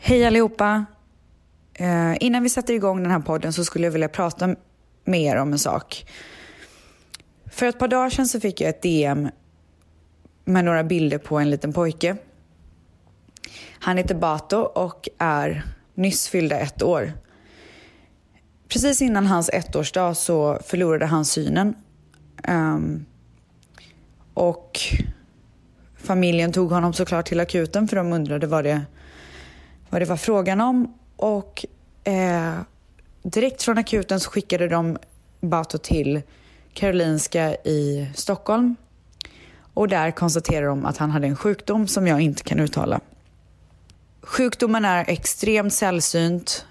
Hej allihopa! Eh, innan vi sätter igång den här podden så skulle jag vilja prata med er om en sak. För ett par dagar sedan så fick jag ett DM med några bilder på en liten pojke. Han heter Bato och är nyss fyllda ett år. Precis innan hans ettårsdag så förlorade han synen. Um, och familjen tog honom såklart till akuten för de undrade vad det, vad det var frågan om. Och eh, direkt från akuten så skickade de Bato till Karolinska i Stockholm. Och där konstaterade de att han hade en sjukdom som jag inte kan uttala. Sjukdomen är extremt sällsynt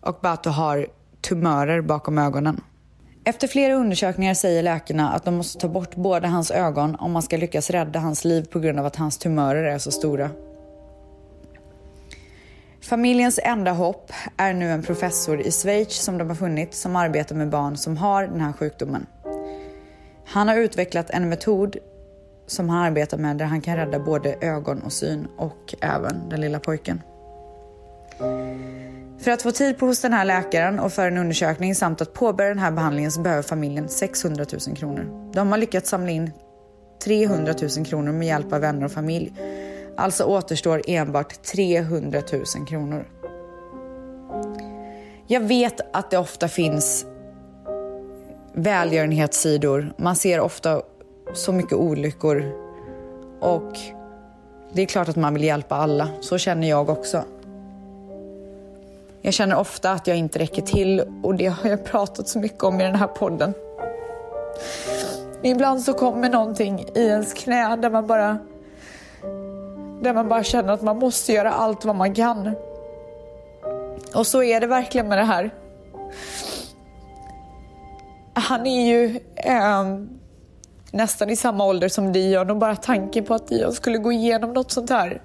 och Bato har tumörer bakom ögonen. Efter flera undersökningar säger läkarna att de måste ta bort båda hans ögon om man ska lyckas rädda hans liv på grund av att hans tumörer är så stora. Familjens enda hopp är nu en professor i Schweiz som de har funnit som arbetar med barn som har den här sjukdomen. Han har utvecklat en metod som han arbetar med där han kan rädda både ögon och syn och även den lilla pojken. För att få tid på hos den här läkaren och för en undersökning samt att påbörja den här behandlingen så behöver familjen 600 000 kronor. De har lyckats samla in 300 000 kronor med hjälp av vänner och familj. Alltså återstår enbart 300 000 kronor. Jag vet att det ofta finns välgörenhetssidor. Man ser ofta så mycket olyckor och det är klart att man vill hjälpa alla. Så känner jag också. Jag känner ofta att jag inte räcker till och det har jag pratat så mycket om i den här podden. Ibland så kommer någonting i ens knä där man bara där man bara känner att man måste göra allt vad man kan. Och så är det verkligen med det här. Han är ju eh, nästan i samma ålder som Dion och bara tanken på att Dion skulle gå igenom något sånt här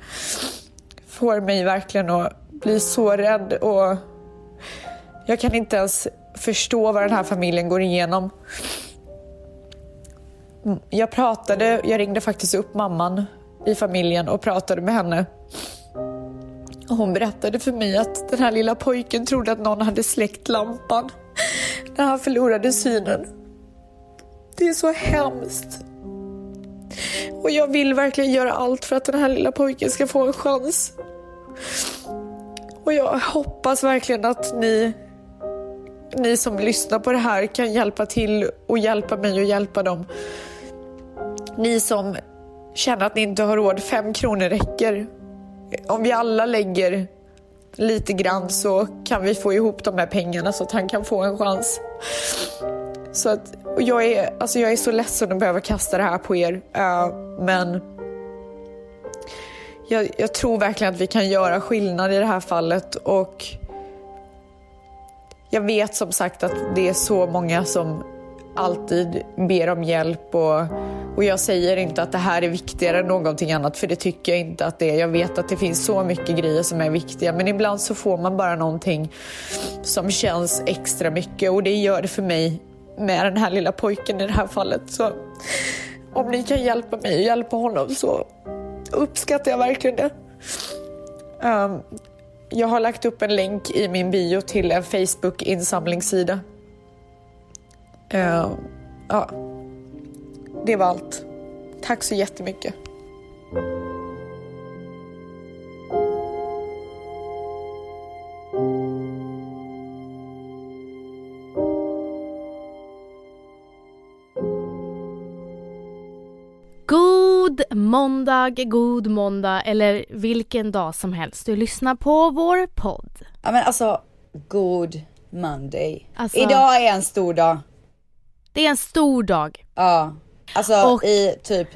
får mig verkligen att bli så rädd och jag kan inte ens förstå vad den här familjen går igenom. Mm, jag pratade, jag ringde faktiskt upp mamman i familjen och pratade med henne. hon berättade för mig att den här lilla pojken trodde att någon hade släckt lampan när han förlorade synen. Det är så hemskt. Och jag vill verkligen göra allt för att den här lilla pojken ska få en chans. Och jag hoppas verkligen att ni, ni som lyssnar på det här kan hjälpa till och hjälpa mig och hjälpa dem. Ni som känna att ni inte har råd, fem kronor räcker. Om vi alla lägger lite grann så kan vi få ihop de här pengarna så att han kan få en chans. Så att, jag, är, alltså jag är så ledsen att behöva kasta det här på er, uh, men jag, jag, tror verkligen att vi kan göra skillnad i det här fallet och jag vet som sagt att det är så många som alltid ber om hjälp och, och jag säger inte att det här är viktigare än någonting annat för det tycker jag inte att det är. Jag vet att det finns så mycket grejer som är viktiga men ibland så får man bara någonting som känns extra mycket och det gör det för mig med den här lilla pojken i det här fallet. Så om ni kan hjälpa mig och hjälpa honom så uppskattar jag verkligen det. Um, jag har lagt upp en länk i min bio till en Facebook-insamlingssida. Uh, ja, det var allt. Tack så jättemycket. God måndag, god måndag eller vilken dag som helst du lyssnar på vår podd. Ja men alltså, god Monday. Alltså, Idag är en stor dag. Det är en stor dag. Ja, alltså Och, i typ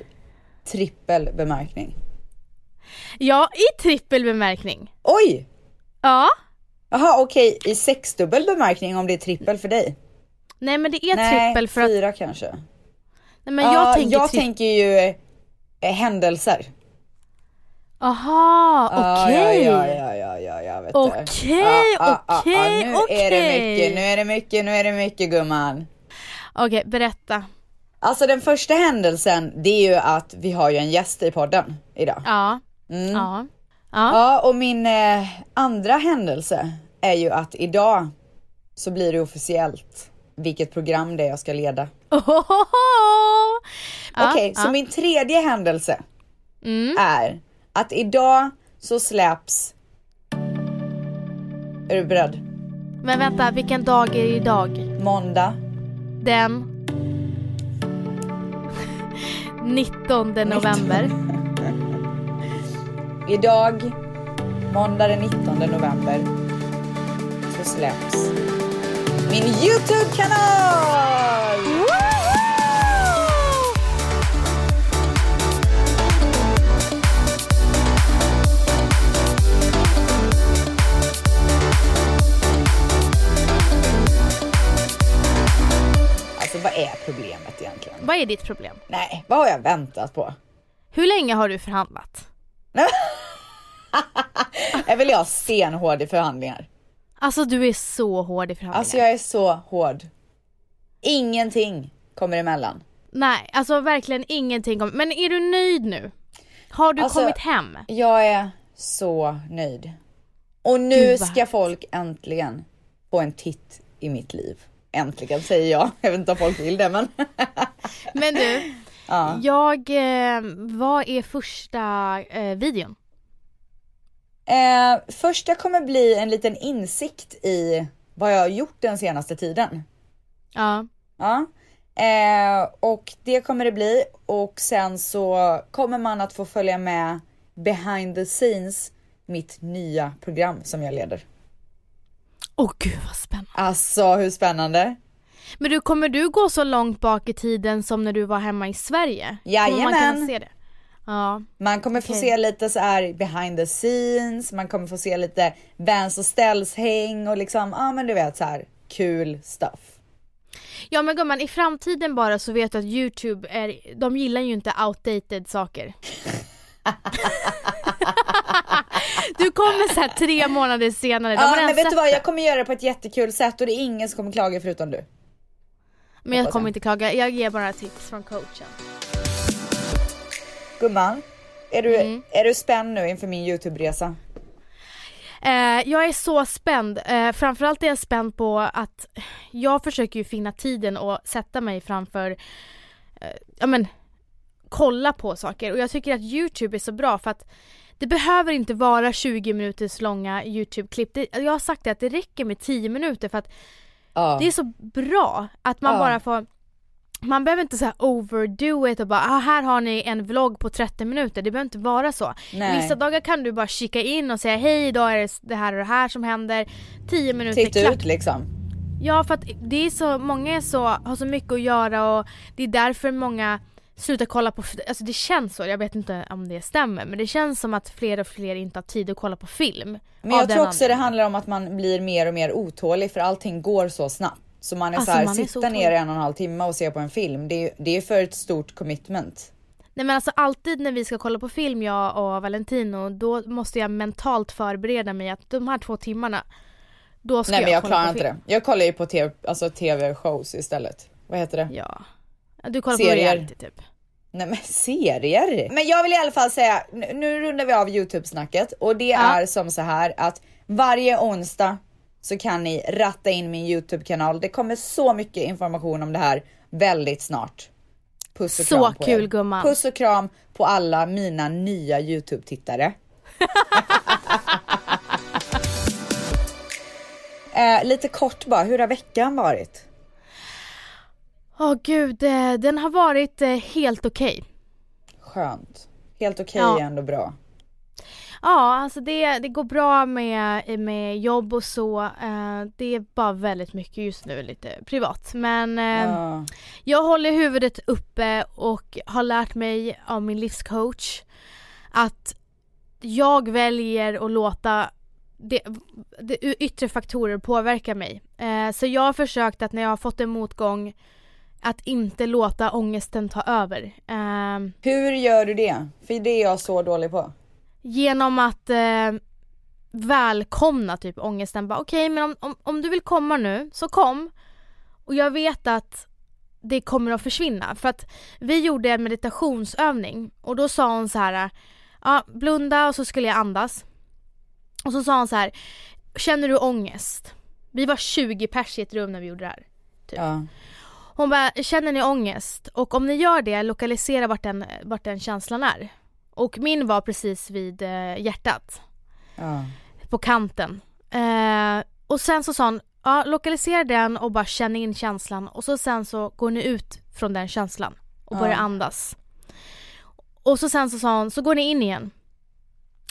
trippel bemärkning. Ja, i trippel bemärkning. Oj! Ja. Jaha okej, okay. i sexdubbel bemärkning om det är trippel för dig? Nej men det är Nej, trippel för att... Nej, fyra kanske. Nej, men jag, uh, tänker, jag tänker ju eh, händelser. Aha, okej. Ja, ja, ja, ja, ja, vet Okej, okej, Nu är det mycket, nu är det mycket, nu är det mycket gumman. Okej, berätta. Alltså den första händelsen, det är ju att vi har ju en gäst i podden idag. Ja. Mm. ja. Ja. Ja, och min eh, andra händelse är ju att idag så blir det officiellt vilket program det är jag ska leda. Ohohoho! Ja, Okej, så ja. min tredje händelse Mm. är att idag så släpps... Är du beredd? Men vänta, vilken dag är det idag? Måndag. Den 19 november. Idag, måndag den 19 november, så släpps min YouTube-kanal! Vad är problemet egentligen? Vad är ditt problem? Nej, vad har jag väntat på? Hur länge har du förhandlat? Är väl jag stenhård i förhandlingar? Alltså du är så hård i förhandlingar. Alltså jag är så hård. Ingenting kommer emellan. Nej, alltså verkligen ingenting. Kom... Men är du nöjd nu? Har du Alltså- kommit hem? Jag är så nöjd. Och nu ska folk äntligen få en titt i mitt liv. Äntligen säger jag. Jag vet inte om folk vill det men. Men du, ja. jag, eh, vad är första eh, videon? eh, första kommer bli en liten insikt i vad jag har gjort den senaste tiden. Ja. Ja. Eh, och det kommer det bli och sen så kommer man att få följa med behind the scenes mitt nya program som jag leder. Åh gud vad spännande. Alltså hur spännande? Men du, kommer du gå så långt bak i tiden som när du var hemma i Sverige? Kommer man kunna Jajamän. se det? Ja. Man kommer få Okej. se lite så här behind the scenes, man kommer få se lite Vans och ställs häng och liksom, ja men du vet så här kul stuff. Ja men gumman, i framtiden bara så vet du att youtube är, de gillar ju inte outdated saker. du kommer såhär tre månader senare, de Ja men vet du vad, jag kommer göra det på ett jättekul sätt och det är ingen som kommer klaga förutom du. Men jag kommer inte klaga, jag ger bara tips från coachen. Gumman, är du, Mm. är du spänd nu inför min YouTube-resa? Eh, jag är så spänd. Eh, framförallt är jag spänd på att jag försöker ju finna tiden och sätta mig framför, eh, ja men, kolla på saker. Och jag tycker att Youtube är så bra för att det behöver inte vara 20 minuters långa Youtube-klipp. Jag har sagt det att det räcker med 10 minuter för att Ja. det är så bra att man Ja. bara får man behöver inte så overdo it och bara ah, här har ni en vlogg på 30 minuter. Det behöver inte vara så. Nej. Vissa dagar kan du bara kika in och säga hej idag är det det här och det här som händer. 10 minuter Titta klart. ut liksom. Ja för att det är så, många är så, har så mycket att göra och det är därför många slutar kolla på, alltså det känns så, jag vet inte om det stämmer men det känns som att fler och fler inte har tid att kolla på film. Men jag tror också det anledningen. handlar om att man blir mer och mer otålig för allting går så snabbt. Så man är Alltså, så här, man så sitta otålig. ner i en och en halv timme och se på en film. Det är, det är för ett stort commitment. Nej men alltså alltid när vi ska kolla på film jag och Valentino då måste jag mentalt förbereda mig att de här två timmarna då ska Nej men jag kolla klarar på inte film. det. Jag kollar ju på tv, alltså tv-shows istället. Vad heter det? Ja. Du kollar på Serier. reality typ. Nej men serier! Men jag vill i alla fall säga, nu- rundar vi av YouTube-snacket och det Ja. är som så här att varje onsdag så kan ni ratta in min YouTube-kanal. Det kommer så mycket information om det här väldigt snart. Puss och Så kram på kul, er. gumman. Puss och kram på alla mina nya YouTube-tittare. eh, lite kort bara, hur har veckan varit? Åh gud, eh, den har varit eh, helt okej. Skönt. Helt okej Ja. är ändå bra. Ja, alltså det, det går bra med, med jobb och så. Eh, det är bara väldigt mycket just nu, lite privat. Men Ja. jag håller huvudet uppe och har lärt mig av min livscoach att jag väljer att låta det, det yttre faktorer påverka mig. Så jag har försökt att när jag har fått en motgång att inte låta ångesten ta över. Eh, Hur gör du det? För det är jag så dålig på. genom att eh, välkomna typ ångesten. Bara, Okej, men om, om, om du vill komma nu, så kom. Och jag vet att det kommer att försvinna. För att vi gjorde en meditationsövning och då sa hon så här. ja, blunda och så skulle jag andas. Och så sa han så här, känner du ångest? Vi var 20 pers i ett rum när vi gjorde det här. Typ. Ja. Hon bara, känner ni ångest? Och om ni gör det, lokalisera vart den, vart den känslan är. Och min var precis vid eh, hjärtat, Ja. på kanten. Eh, och sen så sa hon, ja, lokalisera den och bara känn in känslan. Och så sen så går ni ut från den känslan och börjar Ja. andas. Och så sen så sa hon, så går ni in igen.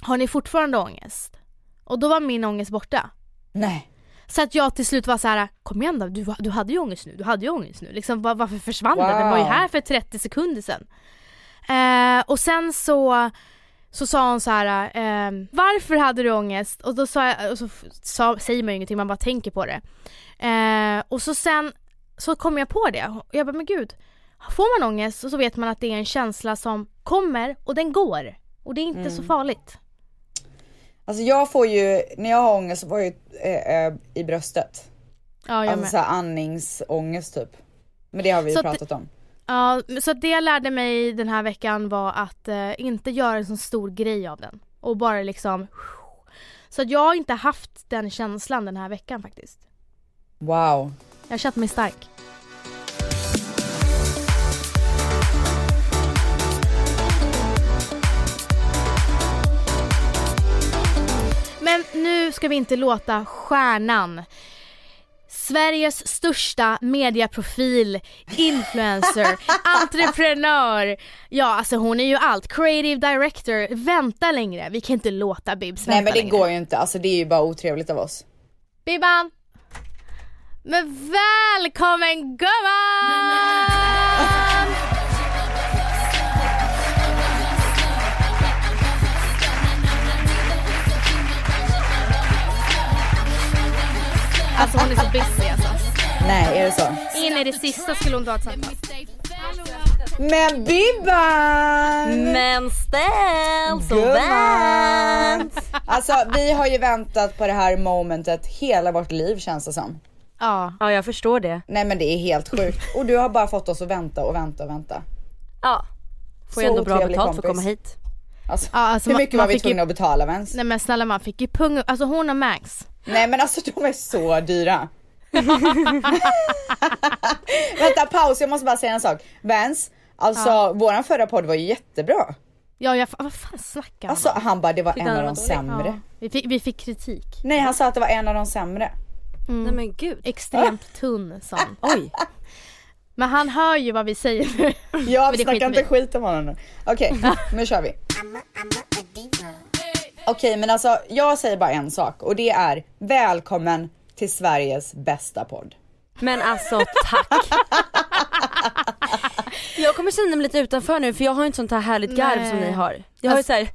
Har ni fortfarande ångest? Och då var min ångest borta. Nej. Så att jag till slut var så här: kom igen då, du, du hade ju ångest nu, du hade ju ångest nu. Liksom, var, varför försvann den? Den var ju Wow. här för 30 sekunder sedan. Eh, och sen så, så sa hon så här: eh, varför hade du ångest? Och då sa jag, och så sa, säger man ju ingenting, man bara tänker på det. Eh, och så sen så kom jag på det, och jag bara men gud, får man ångest så vet man att det är en känsla som kommer och den går. Och det är inte så farligt. Alltså jag får ju, när jag har ångest så får jag ju eh, eh, i bröstet. Ja, jag Alltså med. såhär andningsångest typ. Men det har vi ju Så pratat om. Ja, så det jag lärde mig den här veckan var att eh, inte göra en så stor grej av den. Och bara liksom... Så att jag har inte haft den känslan den här veckan faktiskt. Wow. Jag har känt mig stark. Men nu ska vi inte låta stjärnan Sveriges största mediaprofil, influencer, entreprenör. Ja, alltså hon är ju allt. Creative director. Vänta längre. Vi kan inte låta Bibs vänta Nej men det längre. går ju inte, alltså det är ju bara otrevligt av oss. Bibban! Men välkommen gumman! Alltså hon är så busy alltså. Nej, är det så? In i det sista skulle hon ta ett samtal. Men Bibban! Men ställs och vänt. Alltså vi har ju väntat på det här momentet hela vårt liv känns det som. Ja. Ja jag förstår det. Nej men det är helt sjukt. Och du har bara fått oss att vänta och vänta och vänta. Ja. Får ju ändå bra betalt för att kompis. komma hit. Alltså, Ja, alltså hur man- mycket man var vi fick ju- tvungna att betala ens? Nej men snälla man fick ju pung, alltså hon och Max. Nej men alltså de är så dyra. Vänta paus, jag måste bara säga en sak. Vans, alltså våran förra podd var ju jättebra. Ja, jag, vad fan snackar han Alltså han bara det var Fick en av de sämre. Ja, vi, fick, vi fick kritik. Nej han sa att det var en av de sämre. Nej men gud. Extremt tunn han. Oj. Men han hör ju vad vi säger nu. Snackar skiter inte skit om honom nu. Okej, nu kör vi. Okej men alltså jag säger bara en sak och det är välkommen till Sveriges bästa podd. Men alltså tack. Jag kommer känna mig lite utanför nu för jag har inte sånt här härligt garv som Nej. ni har. Jag har ju Alltså- såhär,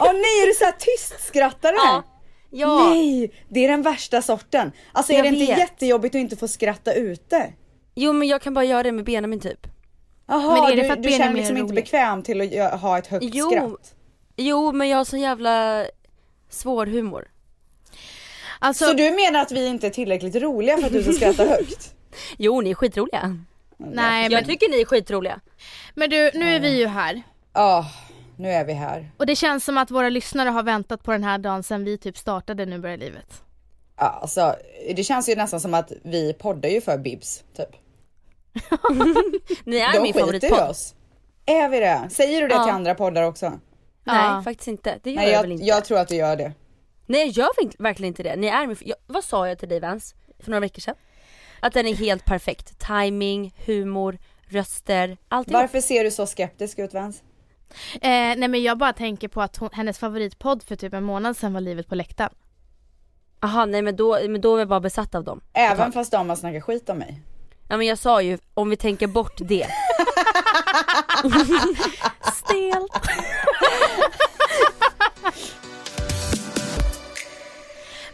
Åh nej är du såhär tystskrattare? ja. Ja. Nej, det är den värsta sorten. Alltså är Jag det inte vet. jättejobbigt att inte få skratta ute? Jo men jag kan bara göra det med Benjamin typ. Jaha, Men är det du, för att du känner Benjamin är liksom inte rolig? bekväm till att ha ett högt Jo. skratt? Jo men jag har sån jävla svår humor. Alltså, Så du menar att vi inte är tillräckligt roliga för att du ska skratta högt? Jo ni är skitroliga. nej Jag men, tycker ni är skitroliga. men du, nu är vi ju här. Ja, nu är vi här. Och det känns som att våra lyssnare har väntat på den här dagen sedan vi typ startade Nu börjar livet. Ja, alltså, det känns ju nästan som att vi poddar ju för Bibs, typ. Ni är De min skiter i favoritpodd. oss. Är vi det? Säger du det Ja. till andra poddar också? Nej Ja. faktiskt inte. Det gör Nej, jag, väl jag, inte. jag tror att du gör det. Nej jag gör verk- verkligen inte det. Ni är min, jag, vad sa jag till dig Vans för några veckor sedan? Att den är helt perfekt. Timing, humor, röster, allting. Varför ser du så skeptisk ut Vans? Eh, nej men jag bara tänker på att hon, hennes favoritpodd för typ en månad sedan var Livet på läktaren. Jaha nej men då, men då är jag bara besatt av dem. Även fast de har snackat skit om mig. Ja men jag sa ju, om vi tänker bort det. Stelt.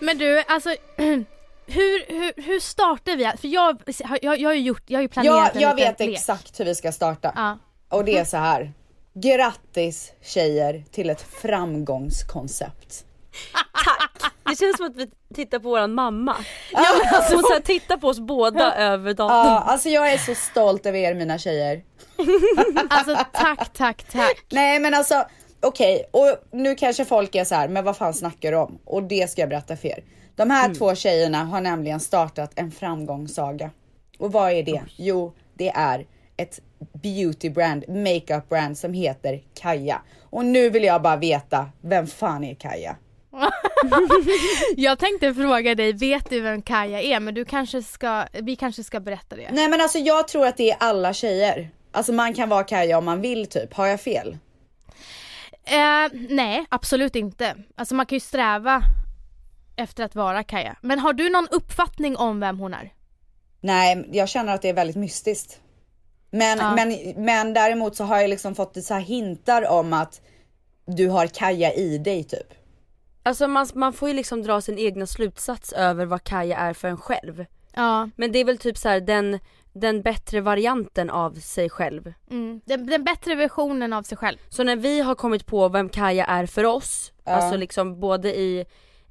Men du, alltså hur, hur, hur startar vi? För jag, jag, jag har ju gjort, jag har ju planerat Jag, en jag vet lek. exakt hur vi ska starta. Ja. Och det är så här. Grattis tjejer till ett framgångskoncept. Tack! Det känns som att vi tittar på våran mamma. Ja, men alltså, hon så här, tittar på oss båda över datorn. Ja, alltså jag är så stolt över er mina tjejer. Alltså tack, tack, tack. Nej men alltså okej, och nu kanske folk är så här, men vad fan snackar du om? Och det ska jag berätta för er. De här två tjejerna har nämligen startat en framgångssaga. Och vad är det? Jo, det är ett beauty brand, makeup brand som heter Kaja. Och nu vill jag bara veta, vem fan är Kaja? Jag tänkte fråga dig, vet du vem Kaja är? Men du kanske ska, vi kanske ska berätta det. Nej men alltså jag tror att det är alla tjejer. Alltså man kan vara Kaja om man vill typ, har jag fel? Eh, nej, absolut inte. Alltså man kan ju sträva efter att vara Kaja. Men har du någon uppfattning om vem hon är? Nej, jag känner att det är väldigt mystiskt. Men, Ja. men, men däremot så har jag liksom fått så hintar om att du har Kaja i dig typ. Alltså man, man får ju liksom dra sin egna slutsats över vad Kaja är för en själv. Ja. Men det är väl typ så här den, den bättre varianten av sig själv. Mm. Den, den bättre versionen av sig själv. Så när vi har kommit på vem Kaja är för oss, Ja. alltså liksom både i,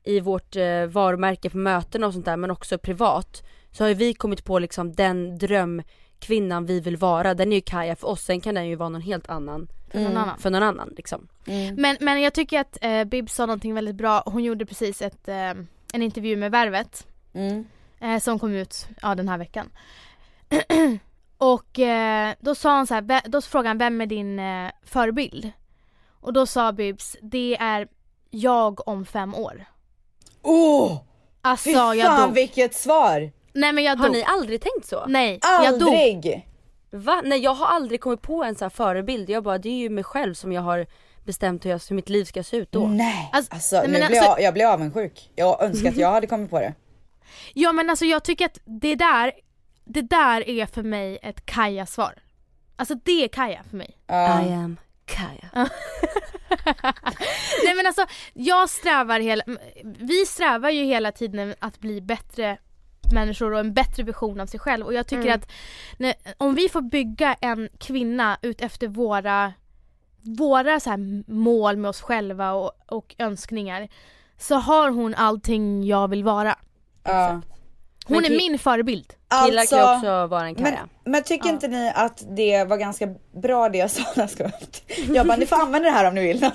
i vårt eh, varumärke på möten och sånt där men också privat. Så har ju vi kommit på liksom den drömkvinnan vi vill vara, den är ju Kaja för oss, sen kan den ju vara någon helt annan För någon annan. för någon annan liksom. Men, men jag tycker att eh, Bib sa någonting väldigt bra. Hon gjorde precis ett, eh, en intervju med Värvet. Mm. eh, som kom ut ja, den här veckan. och eh, då sa han så här, "Ve- då frågade han vem är din eh, förebild? Och då sa Bibs, det är jag om fem år. Åh! Alltså fy jag fan vilket svar! Nej men jag Har dog. ni aldrig tänkt så? Nej, jag dog. Va? Nej jag har aldrig kommit på en sån här förebild, jag bara det är ju mig själv som jag har bestämt hur, jag, hur mitt liv ska se ut då. Nej, Alltså, alltså, nej, nu blir alltså- jag, jag blir avundsjuk. Jag önskar att jag hade kommit på det. Ja men alltså jag tycker att det där, det där är för mig ett Kaja-svar. Alltså det är Kaja för mig. Ja. I am Kaja. Nej men alltså jag strävar hela, vi strävar ju hela tiden att bli bättre människor och en bättre version av sig själv och jag tycker Mm. att när, om vi får bygga en kvinna ut efter våra, våra så här mål med oss själva och, och önskningar så har hon allting jag vill vara. Ja. Hon Men är min förebild. Killar kan ju också vara en men, Kaja. men tycker Ja. inte ni att det var ganska bra det jag sa? Jag bara, ni får använda det här om ni vill.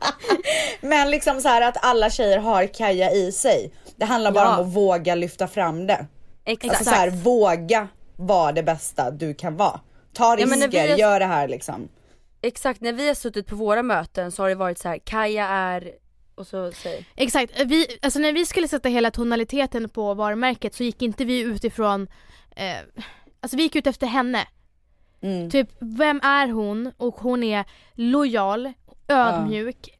Men liksom så här att alla tjejer har Kaja i sig. Det handlar bara Ja. om att våga lyfta fram det. Exakt. Alltså så här, våga vara det bästa du kan vara. Ta Ja, risker, vi är- gör det här liksom. Exakt, när vi har suttit på våra möten så har det varit så här: Kaja är, och så säg. Exakt, vi, alltså när vi skulle sätta hela tonaliteten på varumärket så gick inte vi utifrån, eh, alltså vi gick ut efter henne. Mm. Typ, vem är hon? Och hon är lojal, ödmjuk,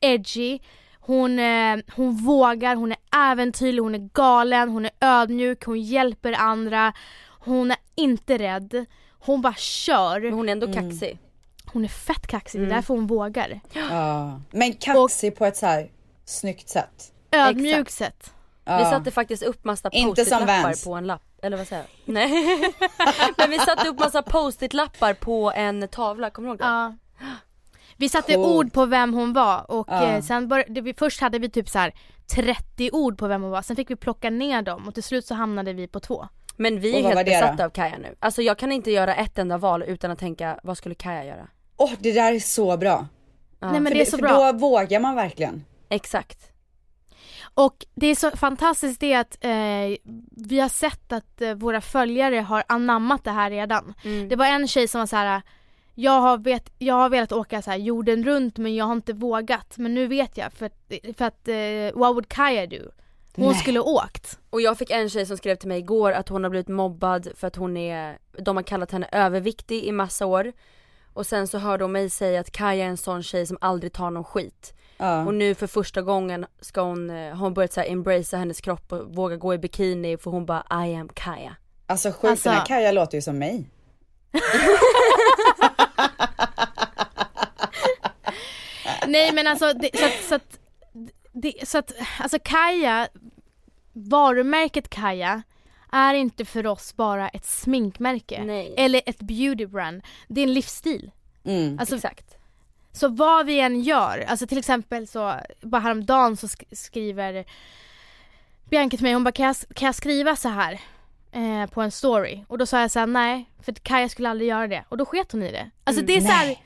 edgy. Hon, eh, hon vågar, hon är äventyrlig, hon är galen, hon är ödmjuk, hon hjälper andra. Hon är inte rädd. Hon bara Men kör. hon är ändå Mm. kaxig. Hon är fett kaxig, det Mm. är därför hon vågar. Ja. Men kaxig på ett så här snyggt sätt. Ödmjukt sätt. Ja. Vi satte faktiskt upp massa post-it-lappar på en lapp, eller vad säger jag? Nej. Men vi satte upp massa post-it-lappar på en tavla, kommer du ihåg det? Ja. Vi satte Coolt. ord på vem hon var och Ja. eh, sen bör, det, vi, först hade vi typ så här 30 ord på vem hon var, sen fick vi plocka ner dem och till slut så hamnade vi på två. Men vi är helt besatta av Kaja nu. Alltså jag kan inte göra ett enda val utan att tänka, vad skulle Kaja göra? Åh, det där är så bra. Ja. Nej men för det är så för bra. då vågar man verkligen. Exakt. Och det är så fantastiskt det att eh, vi har sett att eh, våra följare har anammat det här redan. Mm. Det var en tjej som var så här. Jag har, vet, jag har velat åka så här jorden runt men jag har inte vågat. Men nu vet jag för att, för att eh, what would Kaja do? Hon Nej. skulle åkt. Och jag fick en tjej som skrev till mig igår att hon har blivit mobbad för att hon är, de har kallat henne överviktig i massa år. Och sen så hörde hon mig säga att Kaja är en sån tjej som aldrig tar någon skit. Ja. Och nu för första gången ska hon, eh, har hon börjat så här embracea hennes kropp och våga gå i bikini för hon bara I am Kaja. Alltså sjukt, Alltså- den här Kaja låter ju som mig. Nej men alltså det, så att, så att, det, så att alltså Kaja, varumärket Kaja är inte för oss bara ett sminkmärke Nej. eller ett beauty brand. Det är en livsstil. Mm. Alltså, Exakt. Så vad vi än gör, alltså till exempel så, bara häromdagen så sk- skriver Bianca till mig, hon bara kan jag, kan jag skriva så här eh, på en story? Och då sa jag så här, nej, för Kaja skulle aldrig göra det. Och då sket hon i det. Alltså Mm, det är så här, nej.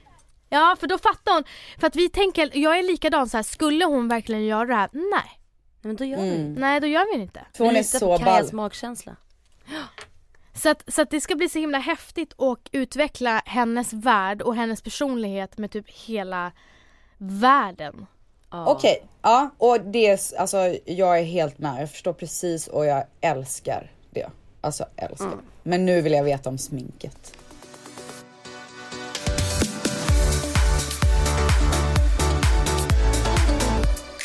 Ja för då fattar hon, för att vi tänker, jag är likadan så här, skulle hon verkligen göra det här? Nej. Nej, men då gör vi Mm. Nej då gör vi det inte. För hon är så på Kajas ball. magkänsla. Så att, så att det ska bli så himla häftigt och utveckla hennes värld och hennes personlighet med typ hela världen. Ja. Okej, ja och det, är- alltså jag är helt med. Jag förstår precis och jag älskar det. Alltså älskar. Mm. Men nu vill jag veta om sminket.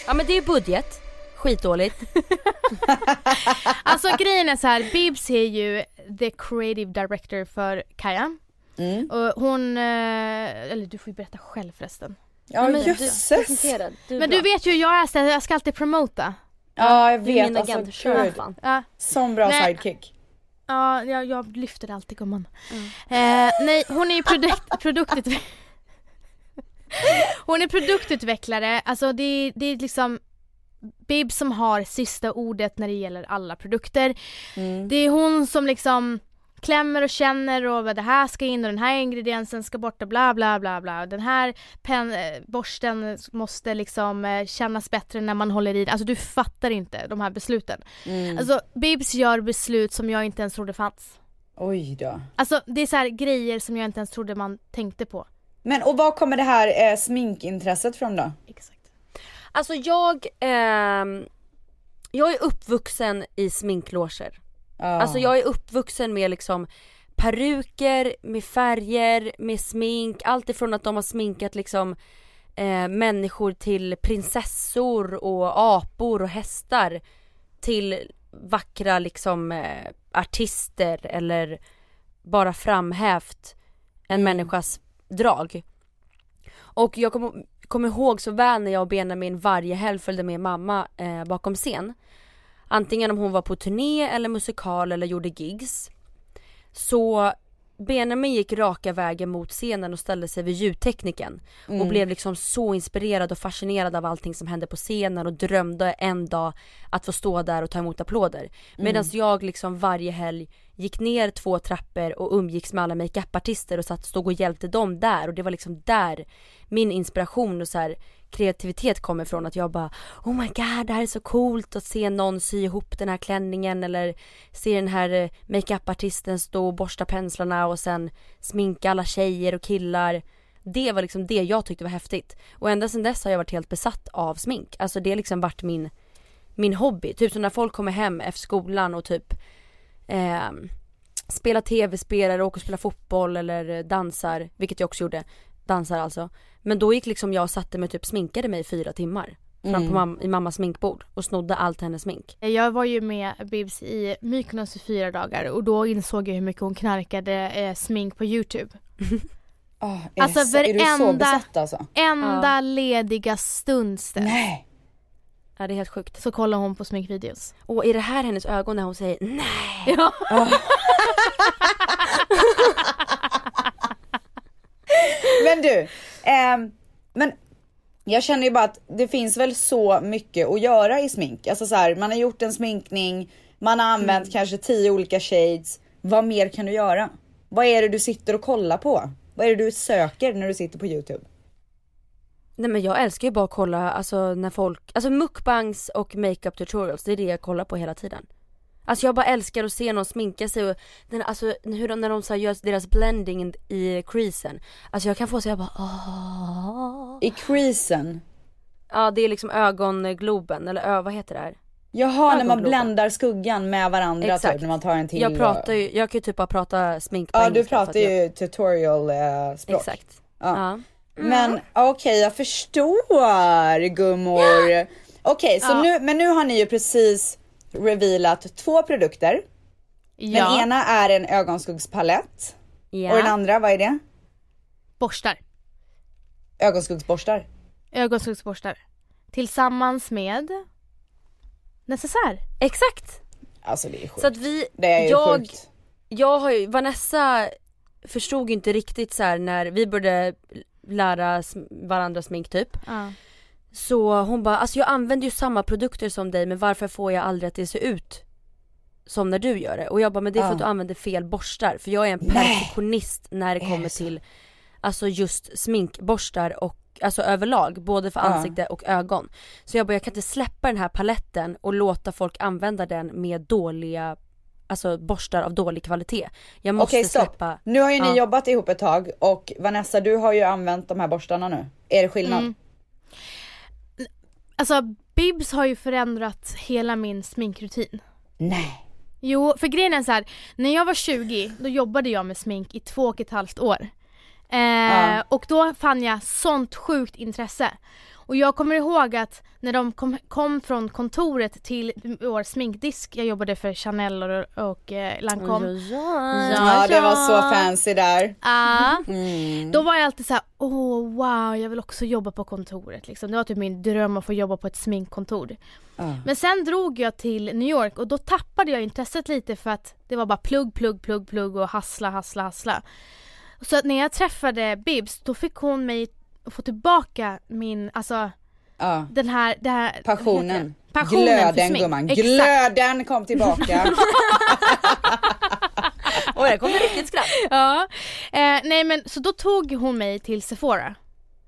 Ja men det är budget. Skitdåligt. Alltså grejen är så här, Bibs är ju the creative director för Kaja. Mm. Och hon, eh, eller du får ju berätta själv förresten. Ja men jösses. Presenterad. Du Men du vet ju hur jag är, jag ska alltid promota. Ja jag Du är vet min alltså agent. Kör gud. fan. Ja, Sån bra Nej. sidekick. Ja jag, jag lyfter alltid gumman. Eh, nej, hon är ju produkt, produktutvecklare. hon är produktutvecklare, alltså det, det är liksom Bib som har sista ordet när det gäller alla produkter. Mm. Det är hon som liksom klämmer och känner och vad det här ska in och den här ingrediensen ska bort och bla bla bla bla. Den här pen, eh, borsten måste liksom eh, kännas bättre när man håller i den. Alltså du fattar inte de här besluten. Mm. Alltså Bibs gör beslut som jag inte ens trodde fanns. Oj då. Alltså det är så här grejer som jag inte ens trodde man tänkte på. Men och var kommer det här eh, sminkintresset från då? Exakt. Alltså jag, ehm, jag är uppvuxen i sminkloger. Ja. Alltså jag är uppvuxen med liksom peruker, med färger, med smink, allt ifrån att de har sminkat liksom eh, människor till prinsessor och apor och hästar till vackra liksom eh, artister eller bara framhävt en människas drag. Och jag kommer kom ihåg så väl när jag och Benjamin varje helg följde med mamma eh, bakom scen. Antingen om hon var på turné eller musikal eller gjorde gigs. Så Benjamin gick raka vägen mot scenen och ställde sig vid ljudtekniken och blev liksom så inspirerad och fascinerad av allting som hände på scenen och drömde en dag att få stå där och ta emot applåder. Medan jag liksom varje helg gick ner två trappor och umgicks med alla makeupartister och satt stod och hjälpte dem där och det var liksom där min inspiration och så här kreativitet kom ifrån att jag bara Oh my god det här är så coolt att se någon sy ihop den här klänningen eller se den här eh, makeupartisten stå och borsta penslarna och sen sminka alla tjejer och killar. Det var liksom det jag tyckte var häftigt. Och ända sedan dess har jag varit helt besatt av smink. Alltså det har liksom varit min, min hobby. Typ som när folk kommer hem efter skolan och typ eh, spelar tv-spel eller åker och spelar fotboll eller dansar, vilket jag också gjorde. Dansar alltså. Men då gick liksom jag och satte mig och typ sminkade mig i fyra timmar. Fram på mam- i mammas sminkbord och snodde allt hennes smink. Jag var ju med Bibs i Mykonos i fyra dagar och då insåg jag hur mycket hon knarkade eh, smink på youtube. Ah, är, Alltså, så, är du så varenda- besatt alltså? Enda lediga stund Nej. Ja det är helt sjukt. så kollar hon på sminkvideos. Och är det här hennes ögon när hon säger nej? Ja. Men du, ehm, men jag känner ju bara att det finns väl så mycket att göra i smink. Alltså så här, man har gjort en sminkning, man har använt Mm. kanske tio olika shades. Vad mer kan du göra? Vad är det du sitter och kollar på? Vad är det du söker när du sitter på Youtube? Nej men jag älskar ju bara att kolla alltså när folk, alltså mukbangs och makeup tutorials, det är det jag kollar på hela tiden. Alltså jag bara älskar att se någon sminka sig och den, alltså hur de, när de så gör deras blending i creasen. Alltså jag kan få så jag bara åh. I creasen? Ja det är liksom ögongloben eller ö, vad heter det här? Jaha, när man bländar skuggan med varandra Exakt. typ, när man tar en till. Jag pratar ju, jag kan ju typ bara prata smink på Ja, du pratar jag, ju tutorial eh, språk. Exakt. Ja. Ja. Men okej, jag förstår gummor. Okej, så Ja. nu, men nu har ni ju precis revealat två produkter. Ja, Den ena är en ögonskuggspalett Ja. och den andra, vad är det? borstar. Ögonskuggsborstar. Ögonskuggsborstar. Tillsammans med necessär. Exakt! Alltså det är sjukt. Så att vi, det är jag, sjukt. jag har ju, Vanessa förstod inte riktigt så här när vi började lära varandra smink typ. Ja. Så hon bara, alltså jag använder ju samma produkter som dig men varför får jag aldrig att det ser ut som när du gör det? Och jag bara, men det är för Ja. att du använder fel borstar. För jag är en perfektionist när det kommer till alltså just sminkborstar och Alltså överlag, både för ansikte och ögon. Så jag bara, jag kan inte släppa den här paletten och låta folk använda den med dåliga, alltså borstar av dålig kvalitet. Jag måste Okej stopp. släppa, Nu har ju ni Ja. jobbat ihop ett tag och Vanessa du har ju använt de här borstarna nu. Är det skillnad? Mm. Alltså Bibs har ju förändrat hela min sminkrutin. Nej. Jo, för grejen är så här, när jag var 20 då jobbade jag med smink i två och ett halvt år. Eh, Ja. Och då fann jag sånt sjukt intresse. Och jag kommer ihåg att när de kom, kom från kontoret till vår sminkdisk, jag jobbade för Chanel och, och eh, Lancome. Ja, Ja, det var så fancy där. Ah. Mm. Då var jag alltid så här: åh wow, jag vill också jobba på kontoret liksom. Det var typ min dröm att få jobba på ett sminkkontor. Men sen drog jag till New York och då tappade jag intresset lite för att det var bara plugg, plugg, plugg, plugg och hassla, hassla, hassla. Så att när jag träffade Bibs då fick hon mig få tillbaka min, alltså Ja. den här, det här Passionen. Passionen Glöden gumman. Exakt. Glöden kom tillbaka. Oj, det kom riktigt skratt. Ja. Eh, nej men så då tog hon mig till Sephora.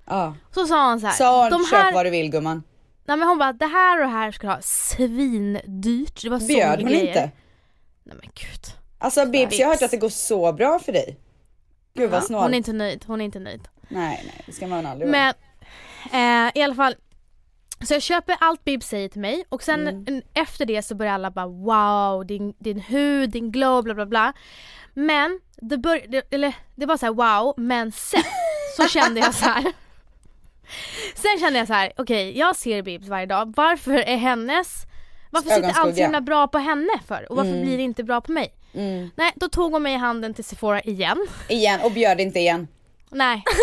ja. Så sa hon så här. Sa hon de köp här, vad du vill gumman. nej men hon bara det här och det här ska du ha svindyrt. Det var så Bjöd mycket hon grejer. inte? Nej men gud. Alltså Bibs, jag har hört att det går så bra för dig. Gud vad Ja, snålt. hon är inte nöjd, hon är inte nöjd. Nej nej, det ska man aldrig vara. Men eh, i alla fall så jag köper allt Bib säger till mig och sen Mm. efter det så börjar alla bara wow din, din hud, din glow bla bla bla. Men det, bör, det, eller, det var så här wow men sen så kände jag så här. Sen kände jag så här: okej jag ser Bibs varje dag, varför är hennes varför sitter allt så himla bra på henne för och varför Mm. blir det inte bra på mig? Mm. Nej då tog hon mig i handen till Sephora igen. Igen och bjöd inte igen. Nej.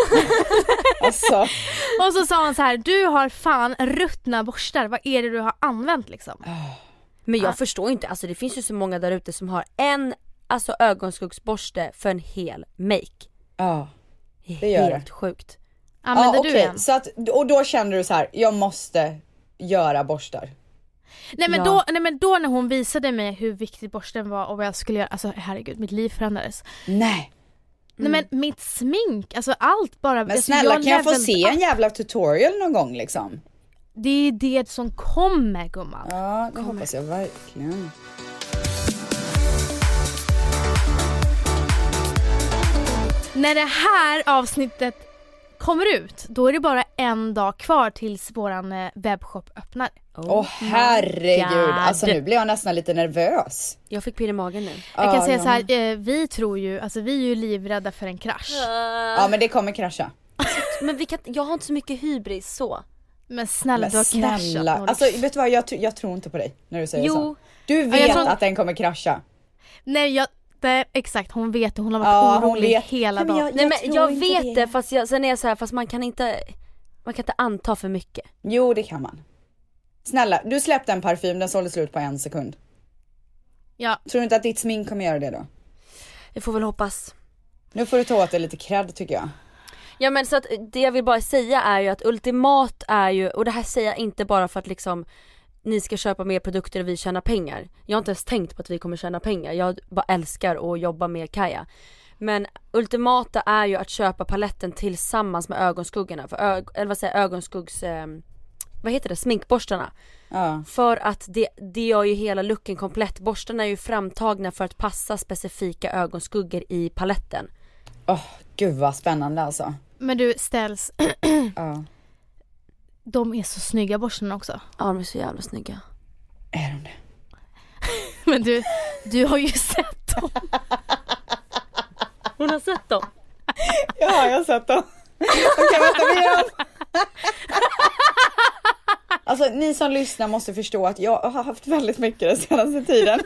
Alltså. Och så sa hon så här: du har fan ruttna borstar, vad är det du har använt liksom? Men jag Ah. förstår inte, alltså det finns ju så många där ute som har en alltså ögonskuggsborste för en hel make. Ja. Det är Det gör helt sjukt. Använder ja, du okej. en? Så att, och då kände du så här, jag måste göra borstar. Nej men, Ja. då, nej men då när hon visade mig hur viktig borsten var och vad jag skulle göra, alltså herregud mitt liv förändrades. Nej. Nej men mitt smink, alltså allt bara. Men alltså, snälla kan jag få se en jävla tutorial någon gång liksom? Det är det som kommer gumman. Ja, det hoppas jag verkligen. När det här avsnittet kommer ut, då är det bara en dag kvar tills våran eh, webbshop öppnar. Åh herregud, God. alltså nu blir jag nästan lite nervös. Jag fick pirr i magen nu. Jag kan Ja, säga ja. så här, eh, vi tror ju, alltså vi är ju livrädda för en krasch. Ja men det kommer krascha. Men vi kan, jag har inte så mycket hybris så. Men snälla Men du har kraschat. snälla, Nordic. alltså vet du vad jag, jag tror inte på dig när du säger Jo. så. Du vet tror- att den kommer krascha. Nej jag, det, exakt hon vet det, hon har varit Ja, orolig vet. hela Ja, men dagen. jag- Nej men jag vet det, fast jag, sen är jag så här, fast man kan inte, man kan inte anta för mycket. Jo det kan man. Snälla, du släppte en parfym, den sålde slut på en sekund. Ja, Tror du inte att ditt smink kommer göra det då? Jag får väl hoppas. Nu får du ta åt dig lite cred tycker jag. Ja men så att det jag vill bara säga är ju att ultimat är ju, och det här säger jag inte bara för att liksom ni ska köpa mer produkter och vi tjänar pengar. Jag har inte ens tänkt på att vi kommer tjäna pengar, jag bara älskar att jobba med Kaja. Men ultimata är ju att köpa paletten tillsammans med ögonskuggorna, för ö- eller vad säger ögonskuggs, eh, vad heter det, sminkborstarna. Ja. För att det, det gör ju hela looken komplett. Borstarna är ju framtagna för att passa specifika ögonskuggor i paletten. Åh gud vad spännande alltså. men du ställs, Ja. De är så snygga borstarna också. Ja de är så jävla snygga. Är de det? Men du, du har ju sett dem. Hon har sett dem. Ja jag har sett dem. Okej vänta vi gör. Alltså ni som lyssnar måste förstå att jag har haft väldigt mycket den senaste tiden.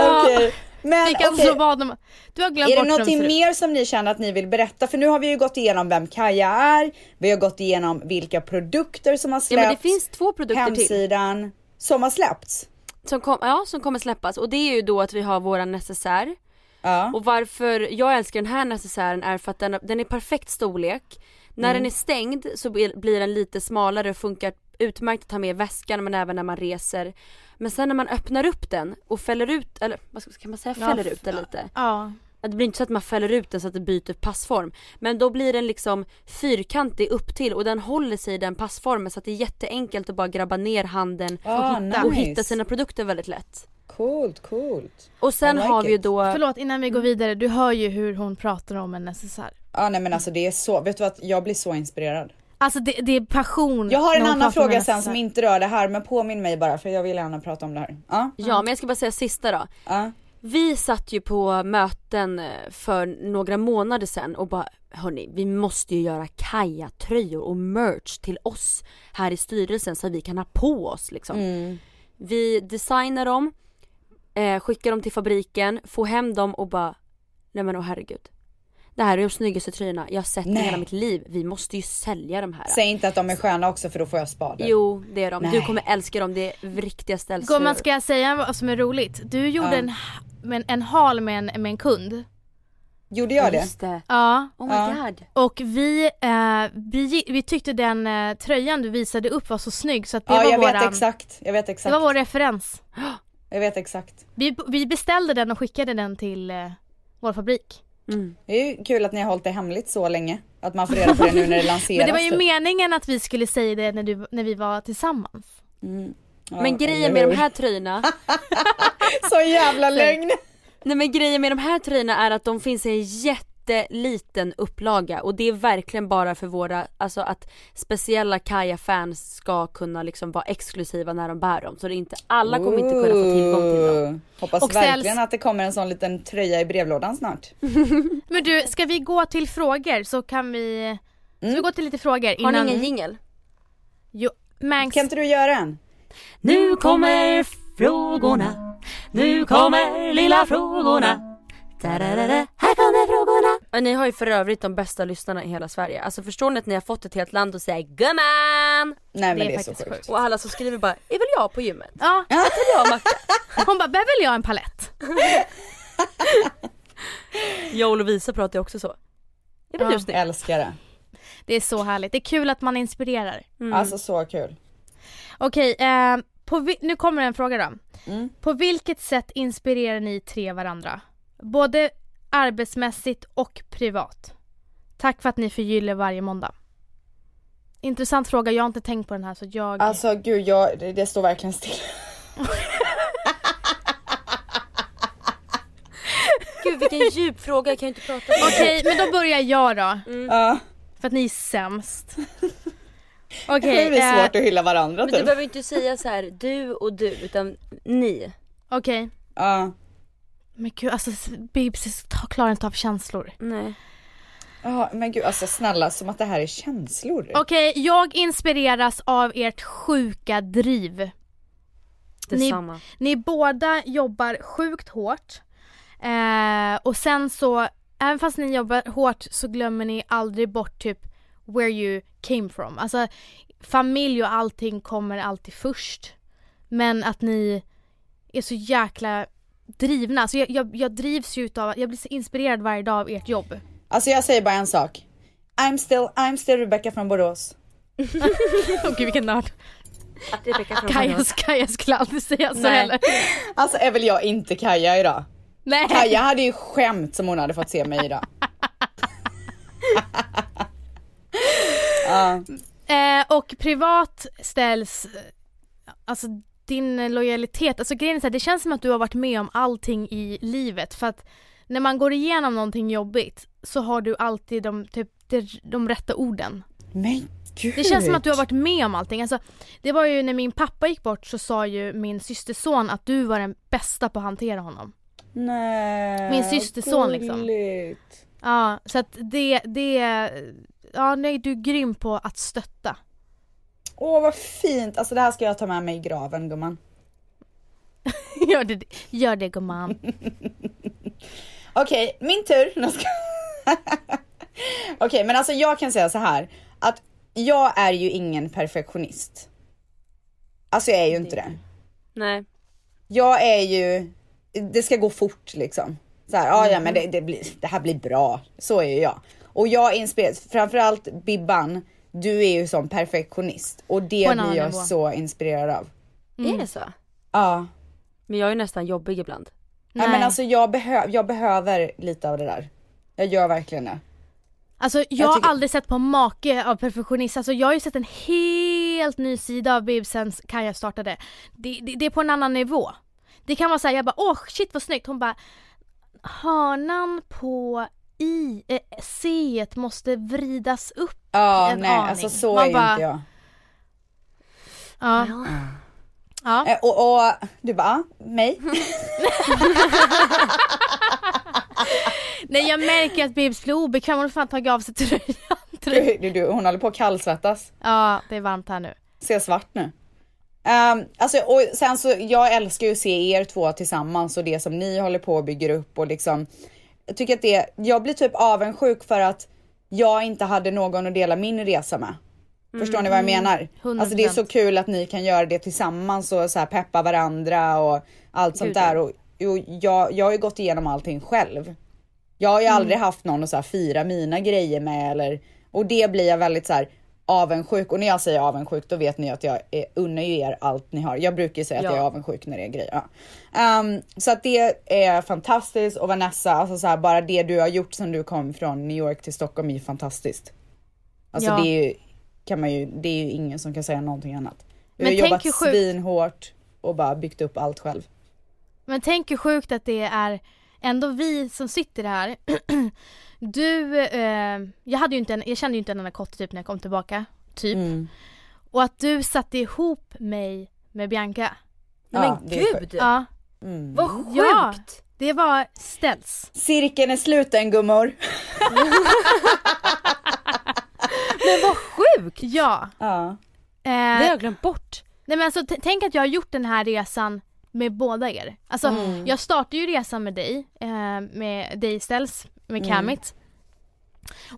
Okej, men Vi kan okej. slå vad om... Du har glömt Är det de någonting ut. mer som ni känner att ni vill berätta? För nu har vi ju gått igenom vem Kaja är, vi har gått igenom vilka produkter som har Ja släppts, men det finns två produkter till. hemsidan som har släppts. Som, kom, ja, som kommer släppas och det är ju då att vi har våran necessär. Ja. Och varför jag älskar den här necessären är för att den, den är perfekt storlek. När den är stängd så blir den lite smalare och funkar utmärkt att ta med väskan men även när man reser. Men sen när man öppnar upp den och fäller ut, eller vad ska kan man säga, Ja, fäller f- ut den lite? Ja. Ja, Det blir inte så att man fäller ut den så att det byter passform. Men då blir den liksom fyrkantig upp till och den håller sig i den passformen så att det är jätteenkelt att bara grabba ner handen Ah, hitta- och nice. hitta sina produkter väldigt lätt. Coolt, coolt. Och sen like har vi ju då, Förlåt innan vi går vidare, du hör ju hur hon pratar om en necessär. Ja nej men alltså det är så, vet du vad, jag blir så inspirerad. Alltså det, det är passion. Jag har en annan fråga en sen som inte rör det här men påminn mig bara för jag vill gärna prata om det här. Ja, ja men jag ska bara säga sista då. ja. Vi satt ju på möten eh, för några månader sedan och bara hörni, vi måste ju göra Kaja-tröjor och merch till oss här i styrelsen så att vi kan ha på oss liksom. Mm. Vi designar dem, eh, skickar dem till fabriken, får hem dem och bara Nej men åh herregud. Det här är de snyggaste tröjorna jag har sett i Nej. hela mitt liv. Vi måste ju sälja de här. Säg inte att de är sköna också för då får jag spader. Jo det är de. Du Nej. kommer älska dem. Det är riktiga ställsrör. Gumman ska jag säga vad som är roligt? Du gjorde Ja. en, men en hal med en, med en kund. Gjorde jag det? Just det. Ja. Oh my Ja. god. Och vi, eh, vi, vi tyckte den eh, tröjan du visade upp var så snygg så att det Ja var jag vet våran, exakt, jag vet det exakt. var vår referens. Jag vet exakt. Vi, vi beställde den och skickade den till eh, vår fabrik. Mm. Det är ju kul att ni har hållit det hemligt så länge. Att man får reda på det nu när det lanseras. Men det var ju typ. meningen att vi skulle säga det när, du, när vi var tillsammans. Mm. Ja, Men grejen med de här tröjorna Så jävla lögn! Nej men grejen med de här tröjorna är att de finns i en jätteliten upplaga och det är verkligen bara för våra, alltså att speciella Kaja-fans ska kunna liksom vara exklusiva när de bär dem. Så det är inte, alla kommer inte kunna få tillgång till dem. Hoppas Och verkligen säljs- att det kommer en sån liten tröja i brevlådan snart. Men du, ska vi gå till frågor så kan vi... Ska vi gå till lite frågor Har innan... ni ingen jingel? Jo, Mangs, Kan inte du göra en? Nu kommer frågorna, nu kommer lilla frågorna. Här kommer frågorna. Ja, ni har ju för övrigt de bästa lyssnarna i hela Sverige. Alltså förstår ni att ni har fått ett helt land och säger gumman? Nej men Det är det är, så sjukt. sjukt. Och alla som skriver bara, är väl jag på gymmet? Ja, Är jag och Macke? hon bara, behöver jag en palett? Jag och Lovisa pratar ju också så. Är det Ja. du snygg? Älskar det. Det är så härligt, det är kul att man inspirerar. Mm. Alltså så kul. Okej, eh, på vi- nu kommer en fråga då. Mm. På vilket sätt inspirerar ni tre varandra? Både arbetsmässigt och privat. Tack för att ni förgyller varje måndag. Intressant fråga, jag har inte tänkt på den här så jag... Alltså gud, jag, det, det står verkligen still. Gud vilken djup fråga, jag kan ju inte prata om Okej, men då börjar jag då. Ja, För att ni är sämst. det Okej, blir eh, svårt att hylla varandra Men du typ. behöver inte säga så här du och du utan ni. okej. Ja. Men gud alltså Bibs klarar inte av känslor. Nej. Ja men gud alltså snälla som att det här är känslor. Okej, jag inspireras av ert sjuka driv. Ni- Detsamma. Ni båda jobbar sjukt hårt. Eh, och sen så, även fast ni jobbar hårt så glömmer ni aldrig bort typ where you came from. Alltså familj och allting kommer alltid först. Men att ni är så jäkla drivna. Alltså jag, jag, jag drivs ju utav, jag blir så inspirerad varje dag av ert jobb. Alltså jag säger bara en sak. I'm still, I'm still Rebecca från Borås. Åh gud vilken nörd. Rebecka från Kaja, Borås. Kaja skulle aldrig säga så Nej. heller. Alltså är väl jag inte Kaja idag? Nej. Kaja hade ju skämt som hon hade fått se mig idag. Ja. Eh, och privat ställs, alltså din lojalitet, alltså grejen är så här, det känns som att du har varit med om allting i livet för att när man går igenom någonting jobbigt så har du alltid de, typ, de, de rätta orden. Men gud. Det känns som att du har varit med om allting. Alltså, det var ju när min pappa gick bort så sa ju min systerson att du var den bästa på att hantera honom. Nej. Min systerson, liksom. gulligt. Ja, så att det, det, ja nej du är grym på att stötta. Åh vad fint, alltså det här ska jag ta med mig i graven gumman. Gör det, gör det gumman. Okej, min tur. Ska- Okej, men alltså jag kan säga så här att jag är ju ingen perfektionist. Alltså jag är ju inte det. Nej. Jag är ju, det ska gå fort liksom. Så här, ja, ja men det, det, blir, det här blir bra. Så är ju jag. Och jag inspireras, framförallt Bibban, du är ju som perfektionist och det blir jag nivå. så inspirerad av. Mm. Är det så? Ja. Men jag är nästan jobbig ibland. Nej. men alltså jag, behö- jag behöver lite av det där. Jag gör verkligen det. Alltså jag, Jag har tycker- aldrig sett på make av perfektionist, alltså jag har ju sett en helt ny sida av Bibs sen Kaja startade. Det, det, det är på en annan nivå. Det kan vara såhär, jag bara åh shit vad snyggt, hon bara hörnan på i, eh, c måste vridas upp. Ja, En nej aning. alltså så Man är ju bara- inte jag. Ja. ja. Eh, och, och du bara, ah, mig? Nej jag märker att Bibs blir obekväm, hon har fan tagit av sig tröjan. Du, du, du, hon håller på att kallsvettas. Ja det är varmt här nu. Ser svart nu. Um, alltså, och sen så, jag älskar ju att se er två tillsammans och det som ni håller på och bygger upp och liksom. Jag tycker att det, jag blir typ avundsjuk för att jag inte hade någon att dela min resa med. Förstår ni vad jag menar? 100%. Alltså det är så kul att ni kan göra det tillsammans och så peppa varandra och allt sånt Gud, ja. där. Och, och jag, jag har ju gått igenom allting själv. Jag har ju aldrig haft någon att så fira mina grejer med eller och det blir jag väldigt så här avundsjuk och när jag säger avundsjuk då vet ni att jag är, unnar ju er allt ni har. Jag brukar ju säga Ja. att jag är avundsjuk när det är grejer. Ja. Ehm, så att det är fantastiskt och Vanessa, alltså så här, bara det du har gjort sen du kom från New York till Stockholm är ju fantastiskt. Alltså Ja. det är ju, kan man ju, det är ju ingen som kan säga någonting annat. Du Men har tänk jobbat hur sjukt- svinhårt och bara byggt upp allt själv. Men tänk hur sjukt att det är ändå vi som sitter här. Du, eh, jag, hade ju inte en, jag kände ju inte en enda kotte typ när jag kom tillbaka. Typ. Mm. Och att du satte ihop mig med Bianca. Nej, Ja, men gud! Ja, Mm. Vad sjukt! Ja. det var ställs. Cirkeln är sluten gummor. Men vad sjukt! Ja. Ja. Eh, Det har jag glömt bort. nej men alltså tänk att jag har gjort den här resan med båda er. Alltså Mm. jag startade ju resan med dig, eh, med dig ställs, med Mm. Kamit.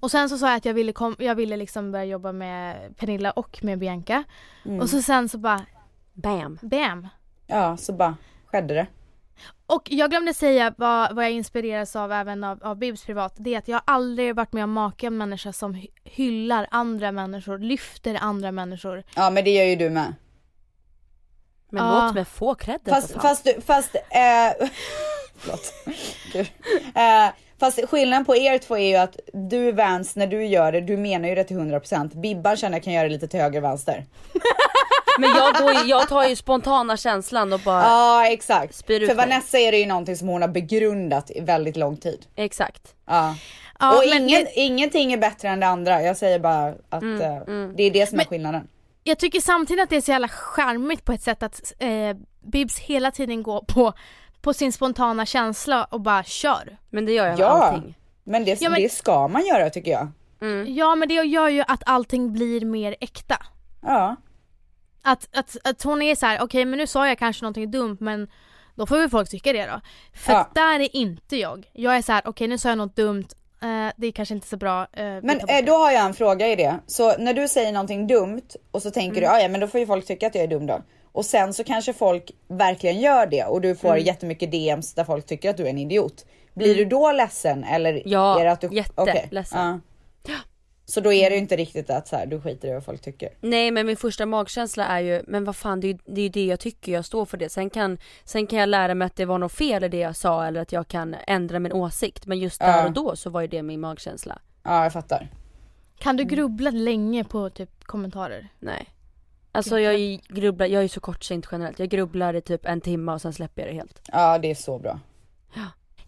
Och sen så sa jag att jag ville, kom, jag ville liksom börja jobba med Pernilla och med Bianca. Mm. Och så sen så bara, Bam! bam! ja, så bara skedde det. Och jag glömde säga vad, vad jag inspireras av även av, av Bibs privat. Det är att jag har aldrig varit med om make en människa som hy- hyllar andra människor, lyfter andra människor. Ja men det gör ju du med. Men Ja. låt mig få credden Fast, fast, du- fast, eh, förlåt. Eh, fast skillnaden på er två är ju att du Vance, när du gör det, du menar ju det till 100%. Bibban känner jag kan göra det lite till höger och vänster. Men jag, går ju, jag tar ju spontana känslan och bara, Ja exakt. Spyr ut För mig. Vanessa är det ju någonting som hon har begrundat i väldigt lång tid. exakt. Ja. Ja, och men, ingen, men ingenting är bättre än det andra. Jag säger bara att Mm, eh, mm. det är det som Men- är skillnaden. jag tycker samtidigt att det är så jävla charmigt på ett sätt att eh, Bibs hela tiden går på, på sin spontana känsla och bara kör. Men det gör jag med Ja. allting. Men det, Ja, men- det ska man göra tycker jag. Mm. Ja men det gör ju att allting blir mer äkta. Ja. Att, att, att hon är så här: okej men nu sa jag kanske någonting dumt men då får väl folk tycka det då. För Ja. att där är inte jag. Jag är så här: okej nu sa jag något dumt, eh, det är kanske inte så bra. eh, Men eh, det." då har jag en fråga i det. Så när du säger någonting dumt och så tänker Mm. du, "Ah, ja men då får ju folk tycka att jag är dum då. Och sen så kanske folk verkligen gör det och du får Mm. jättemycket DMs där folk tycker att du är en idiot. Blir du då ledsen eller Ja, är det att du... jätteledsen. ja. Så då är det ju inte riktigt att så här, du skiter i vad folk tycker. Nej men min första magkänsla är ju, men vad fan det är ju det, är ju det jag tycker, jag står för det. Sen kan, sen kan jag lära mig att det var något fel i det jag sa eller att jag kan ändra min åsikt. Men just där Ja. och då så var ju det min magkänsla. Ja jag fattar. Kan du grubbla länge på typ kommentarer? Nej. Alltså jag grubblar, jag är ju så kortsynt generellt. Jag grubblar i typ en timme och sen släpper jag det helt. Ja det är så bra.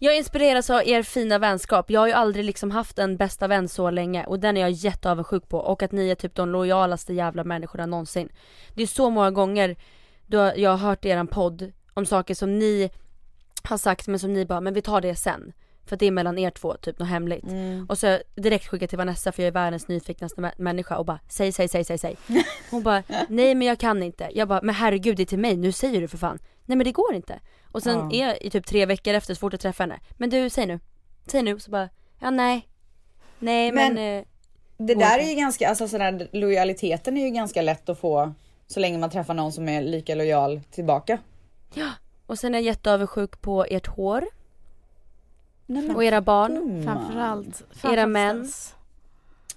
Jag inspireras av er fina vänskap. Jag har ju aldrig liksom haft en bästa vän så länge och den är jag jätteavundsjuk på och att ni är typ de lojalaste jävla människorna någonsin. Det är så många gånger då jag har hört eran podd om saker som ni har sagt men som ni bara, men vi tar det sen. För att det är mellan er två, typ något hemligt. Mm. Och så direkt skickat till Vanessa för jag är världens nyfiknaste mä- människa och bara säg, säg, säg, säg, säg. Hon bara, nej men jag kan inte. Jag bara, men herregud det är till mig, nu säger du för fan. Nej men det går inte. Och sen Ja. är jag i typ tre veckor efter så fort jag träffar henne, men du säg nu. Säg nu, så bara, ja nej. Nej men, Men- eh, Det där inte. är ju ganska, alltså sådär, lojaliteten är ju ganska lätt att få så länge man träffar någon som är lika lojal tillbaka. och sen är jag jätteavundsjuk på ert hår Nej, men, och era barn. gumman. Framförallt. Era män.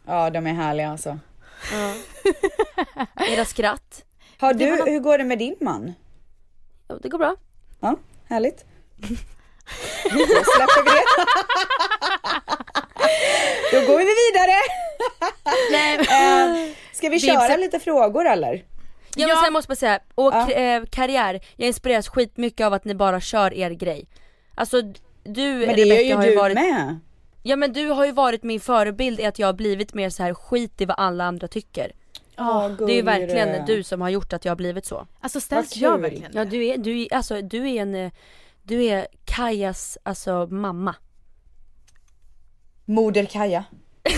Ja de är härliga alltså. Ja. Era skratt. Har du, hur går det med din man? Ja, det går bra. Ja, härligt. Då släpper vi det. Då går vi vidare. Nej. Eh, ska vi köra inte- lite frågor eller? Ja, men Ja. sen måste jag säga, och Ja. eh, karriär, jag inspireras skitmycket av att ni bara kör er grej. Alltså du Men det Rebecca ju har ju du varit, med. ja men du har ju varit min förebild i att jag har blivit mer så här skit i vad alla andra tycker. Ja, Det är ju verkligen du som har gjort att jag har blivit så. Alltså ställs Vad jag verkligen Ja du är, du alltså du är en, eh, du är Kajas, alltså mamma. Moder Kaja.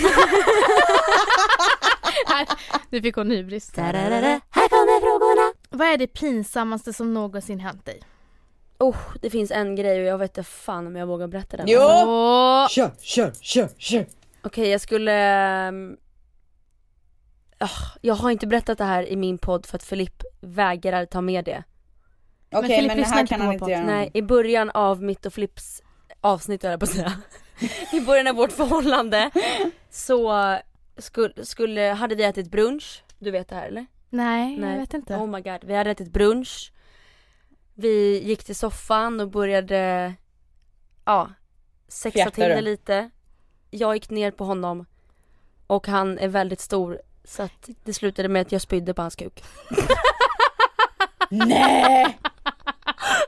Nu fick hon hybris. Här kommer frågorna! Vad är det pinsammaste som någonsin hänt dig? Oh, det finns en grej och jag vet inte fan om jag vågar berätta den. Jo! Åh, Kör, kör, kör, kör. Okej jag skulle ah, Jag har inte berättat det här i min podd för att Filip vägrar ta med det. Okej Filip men, lyssnar här inte kan han inte göra Nej, i början av mitt och Filips avsnitt höll jag på att säga. I början av vårt förhållande så skulle, skulle, hade vi ätit brunch. Du vet det här eller? nej, Nej. jag vet inte. Oh my god, vi hade ätit brunch. Vi gick till soffan och började, ja, sexa Fjärtar till det lite. Jag gick ner på honom och han är väldigt stor så att det slutade med att jag spydde på hans kuk. Nej!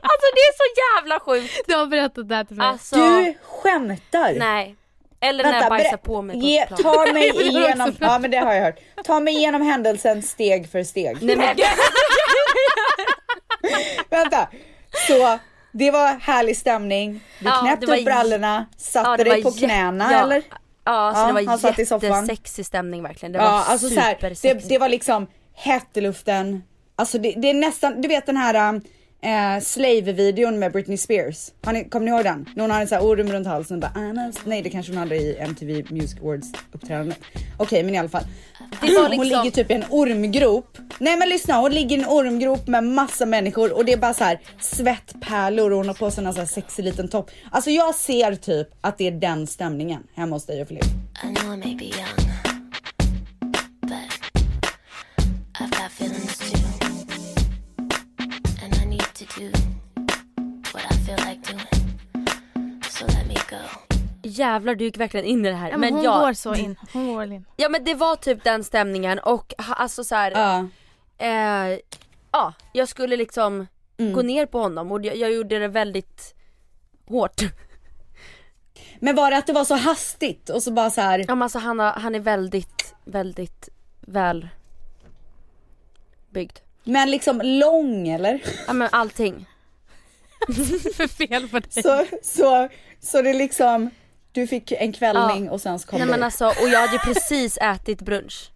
Alltså det är så jävla sjukt! Du har berättat det här till mig. Alltså, Du skämtar? nej. Eller när jag Vänta, bajsar på mig på ge, ta mig igenom, ja men det har jag hört. Ta mig igenom händelsen steg för steg. Nej men Vänta, så det var härlig stämning, du Ja, knäppte upp brallorna, satte Ja, dig på knäna ja, eller? Ja, så Ja, det var jättesexig stämning verkligen. Det var Ja alltså så här, det, det var liksom hett i luften. Alltså det, det är nästan, du vet den här äh, Slave-videon med Britney Spears. Har ni, kommer ni ihåg den? När hon har en sån här orm runt halsen och bara Nej det kanske hon hade i MTV Music Awards uppträdandet. Okej men i alla fall. Det var Hon liksom- ligger typ i en ormgrop. Nej men lyssna, hon ligger i en ormgrop med massa människor och det är bara så här svettpärlor och hon har på sig en sån här sexig liten topp. Alltså jag ser typ att det är den stämningen hemma hos dig och Filip. I Jävlar du gick verkligen in i det här. ja, men hon jag, går så in. Hon går in. Ja men det var typ den stämningen och alltså så här, Ja. eh, ja jag skulle liksom Mm. gå ner på honom och jag, jag gjorde det väldigt hårt. Men var det att det var så hastigt och så bara så här. Ja men alltså han, har, han är väldigt, väldigt väl byggd. men liksom lång eller? Ja men allting. För fel på dig. Så, så, så det liksom, du fick en kvällning och sen så kom Nej du. men alltså och jag hade ju precis ätit brunch.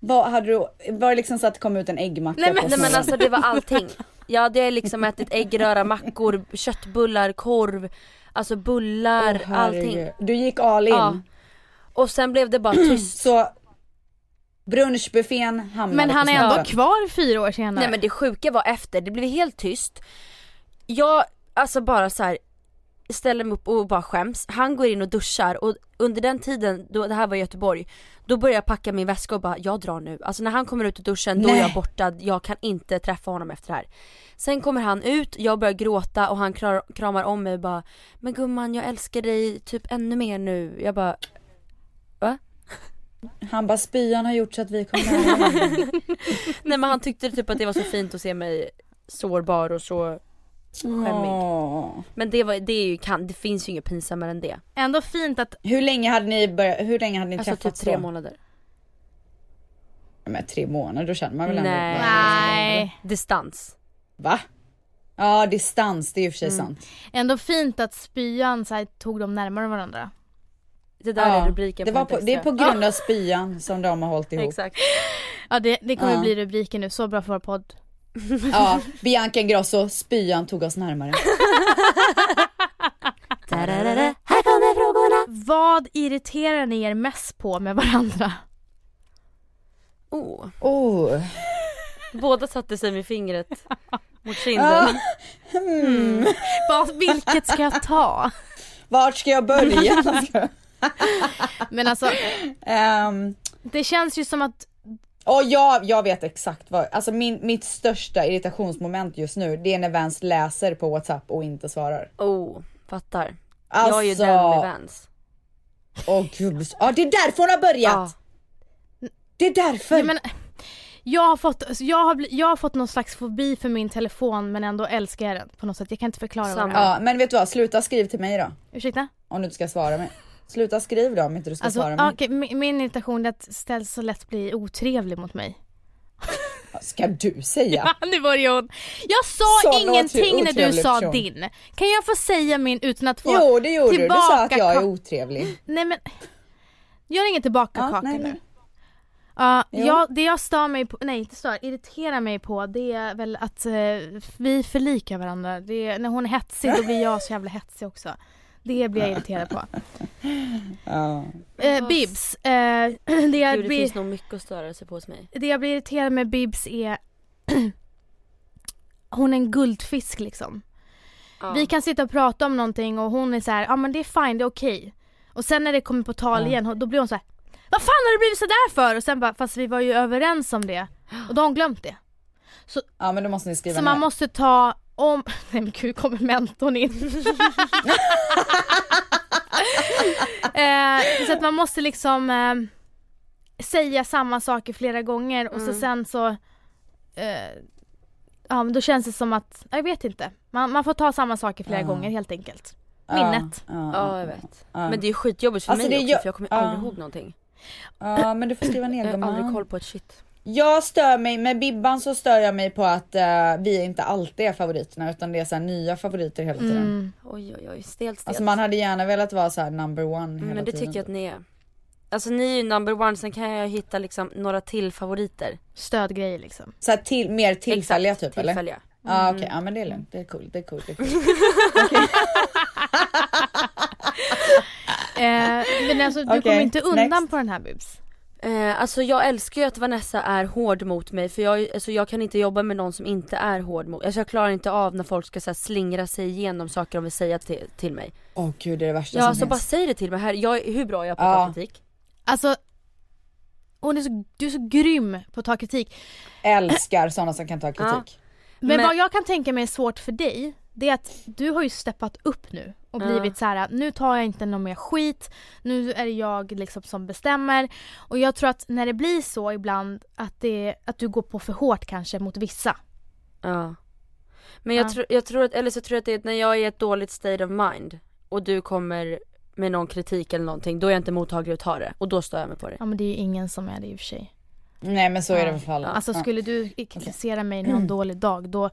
Vad hade du, var det liksom så att det kom ut en äggmacka Nej, men- på Nej men alltså det var allting. Jag hade liksom ätit äggröra, mackor, köttbullar, korv, alltså bullar, Åh, allting. Du gick all in. Ja. Och sen blev det bara tyst. Så brunchbuffén hamnade Men han på är ändå kvar fyra år senare. Nej men det sjuka var efter, det blev helt tyst. Jag, alltså bara så här ställer mig upp och bara skäms. Han går in och duschar och under den tiden, då, det här var i Göteborg, då börjar jag packa min väska och bara jag drar nu. Alltså när han kommer ut ur duschen då är jag borta, jag kan inte träffa honom efter det här. Sen kommer han ut, jag börjar gråta och han kramar om mig och bara Men gumman jag älskar dig typ ännu mer nu. Jag bara Han bara spyan har gjort så att vi kommer. Nej men han tyckte typ att det var så fint att se mig sårbar och så skämmig. Åh. Men det, var, det, är ju, kan, det finns ju inget pinsammare än det. Ändå fint att, Hur länge hade ni börjat, hur länge hade ni Alltså typ träffats tre då? månader. Men tre månader, då känner man väl ändå Nej. nej. Distans. Va? Ja distans, det är och för sig Mm. sant. Ändå fint att spyan så här, tog dem närmare varandra. Det där Ja, är rubriken det, var ett på, det är på grund av spyan som de har hållit ihop. Exakt. Ja det, det kommer Ja. bli rubriken nu, så bra för vår podd. Ja, Bianca Ingrosso, spyan tog oss närmare. Tararara, här kommer frågorna. Vad irriterar ni er mest på med varandra? Oh. Oh. Båda satte sig med fingret mot kinden. Vad, vilket ska jag ta? Vart ska jag börja? Men alltså, Ehm, Det känns ju som att Och jag, jag vet exakt vad, alltså min, mitt största irritationsmoment just nu det är när Vans läser på WhatsApp och inte svarar. Oh, fattar. Alltså, Jag är ju den med Vans. Åh gud, ja det är därför hon har börjat! Ja. Det är därför! Ja, men, jag, har fått, alltså, jag, har bli, jag har fått någon slags fobi för min telefon men ändå älskar jag den på något sätt. Jag kan inte förklara vad Samma. det är. Ja men vet du vad, sluta skriv till mig då. Ursäkta? Om du inte ska svara mig. Sluta skriv då om inte du ska Alltså, svara ja, mig. okej, min, min irritation är att Ställs så lätt blir otrevlig mot mig. Ska du säga? Ja, nu börjar hon. Jag sa Sån ingenting när du sa person. din. Kan jag få säga min utan att få Jo det gjorde du, du sa att jag är tillbaka- otrevlig. Nej men, gör ingen tillbaka Ja, nej, nu. nej. Ja, det jag stör mig på, nej inte stör, irriterar mig på det är väl att eh, vi förlikar varandra. Det är, när hon är hetsig då blir jag så jävla hetsig också. Det blir jag irriterad på. Ja. Eh, Bibs, eh, det, jag Gud, det blir, finns nog mycket att störa sig på hos mig. det jag blir irriterad med Bibs är Hon är en guldfisk liksom. Ja. Vi kan sitta och prata om någonting och hon är så här, ja men det är fine, det är okej. Och sen när det kommer på tal Ja. igen, då blir hon så här, vad fan har du blivit sådär för? Och sen bara, fast vi var ju överens om det. Och då har hon glömt det. ja men då måste ni skriva Så ner. man måste ta om, nej men gud kommer mentorn in. eh, så att man måste liksom eh, säga samma saker flera gånger och så Mm. sen så eh, Ja men då känns det som att, jag vet inte. Man, man får ta samma saker flera Ja. gånger helt enkelt. Minnet. Ja, Ja jag vet. Men det är ju skitjobbigt för Alltså, mig också gör- för jag kommer aldrig ihåg någonting. ja men du får skriva ner Jag har aldrig gumman. koll på ett shit. Jag stör mig, med Bibban så stör jag mig på att eh, vi inte alltid är favoriterna utan det är så här nya favoriter hela tiden. Mm. Oj oj oj, stelt stelt. Alltså man hade gärna velat vara så här number one hela Mm, Men det tiden. tycker jag att ni är. Alltså ni är ju number one, sen kan jag hitta liksom några till favoriter. Stödgrejer liksom. Så här till, mer tillfälliga Exakt, typ eller? tillfälliga. Ja okej, ja men det är lugnt, det är cool, det är cool. Det är cool. Eh, men alltså du Okej, kommer inte undan next. på den här Bibs. Eh, alltså jag älskar ju att Vanessa är hård mot mig för jag, alltså jag kan inte jobba med någon som inte är hård mot Alltså jag klarar inte av när folk ska så här, slingra sig igenom saker de vill säga till, till mig. Åh gud det är det värsta Ja som alltså bara finns. säg det till mig här, jag, hur bra är jag på Ja. att ta kritik? Alltså hon är så, du är så grym på att ta kritik. Älskar sådana som kan ta kritik. Men, Men- vad jag kan tänka mig är svårt för dig, det är att du har ju steppat upp nu och blivit så här: nu tar jag inte någon mer skit, nu är det jag liksom som bestämmer. Och jag tror att när det blir så ibland att, det, att du går på för hårt kanske mot vissa. Ja. Men jag, Ja. tror, jag tror att, eller så tror jag att det är när jag är i ett dåligt state of mind och du kommer med någon kritik eller någonting, då är jag inte mottaglig att ta det och då stör jag mig på det. Ja men det är ju ingen som är det i och för sig. Nej men så är det för alla. Alltså skulle du kritisera mig någon dålig dag då,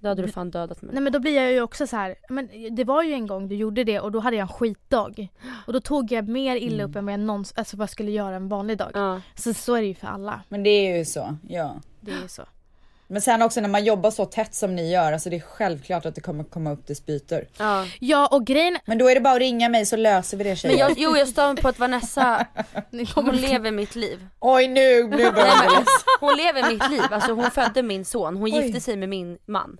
Då hade du fan dödat mig. nej men då blir jag ju också så här. men det var ju en gång du gjorde det och då hade jag en skitdag. Och då tog jag mer illa upp än vad jag någonsin, alltså vad jag skulle göra en vanlig dag. Ja. Så så är det ju för alla. Men det är ju så, ja. Det är ju så. Men sen också när man jobbar så tätt som ni gör, alltså det är självklart att det kommer komma upp dispyter. Ja. Ja och grejen, Men då är det bara att ringa mig så löser vi det tjejer. Men jag, jo jag stör mig på att Vanessa, hon lever mitt liv. Oj nu, nu börjar hon lever mitt liv, alltså hon födde min son, hon Oj. gifte sig med min man.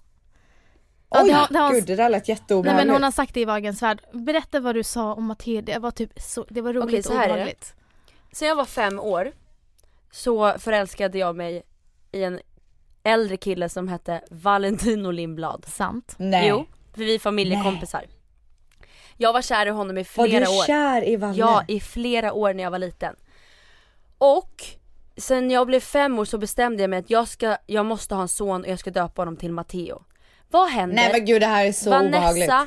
Ja, Oj, det har- det har- gud det där lät Nej jätteobehagligt. men hon har sagt det i Vagens värld. Berätta vad du sa om Matilda, det var typ så, det var roligt Okej, så och här obehagligt. Sen jag var fem år så förälskade jag mig i en äldre kille som hette Valentino Lindblad. Sant. Nej. Jo, för vi är familjekompisar. Jag var kär i honom i var flera du år. kär i Valle? Ja, i flera år när jag var liten. Och sen jag blev fem år så bestämde jag mig att jag, ska, jag måste ha en son och jag ska döpa honom till Matteo. Vad händer? Nej men gud det här är så obehagligt. Vanessa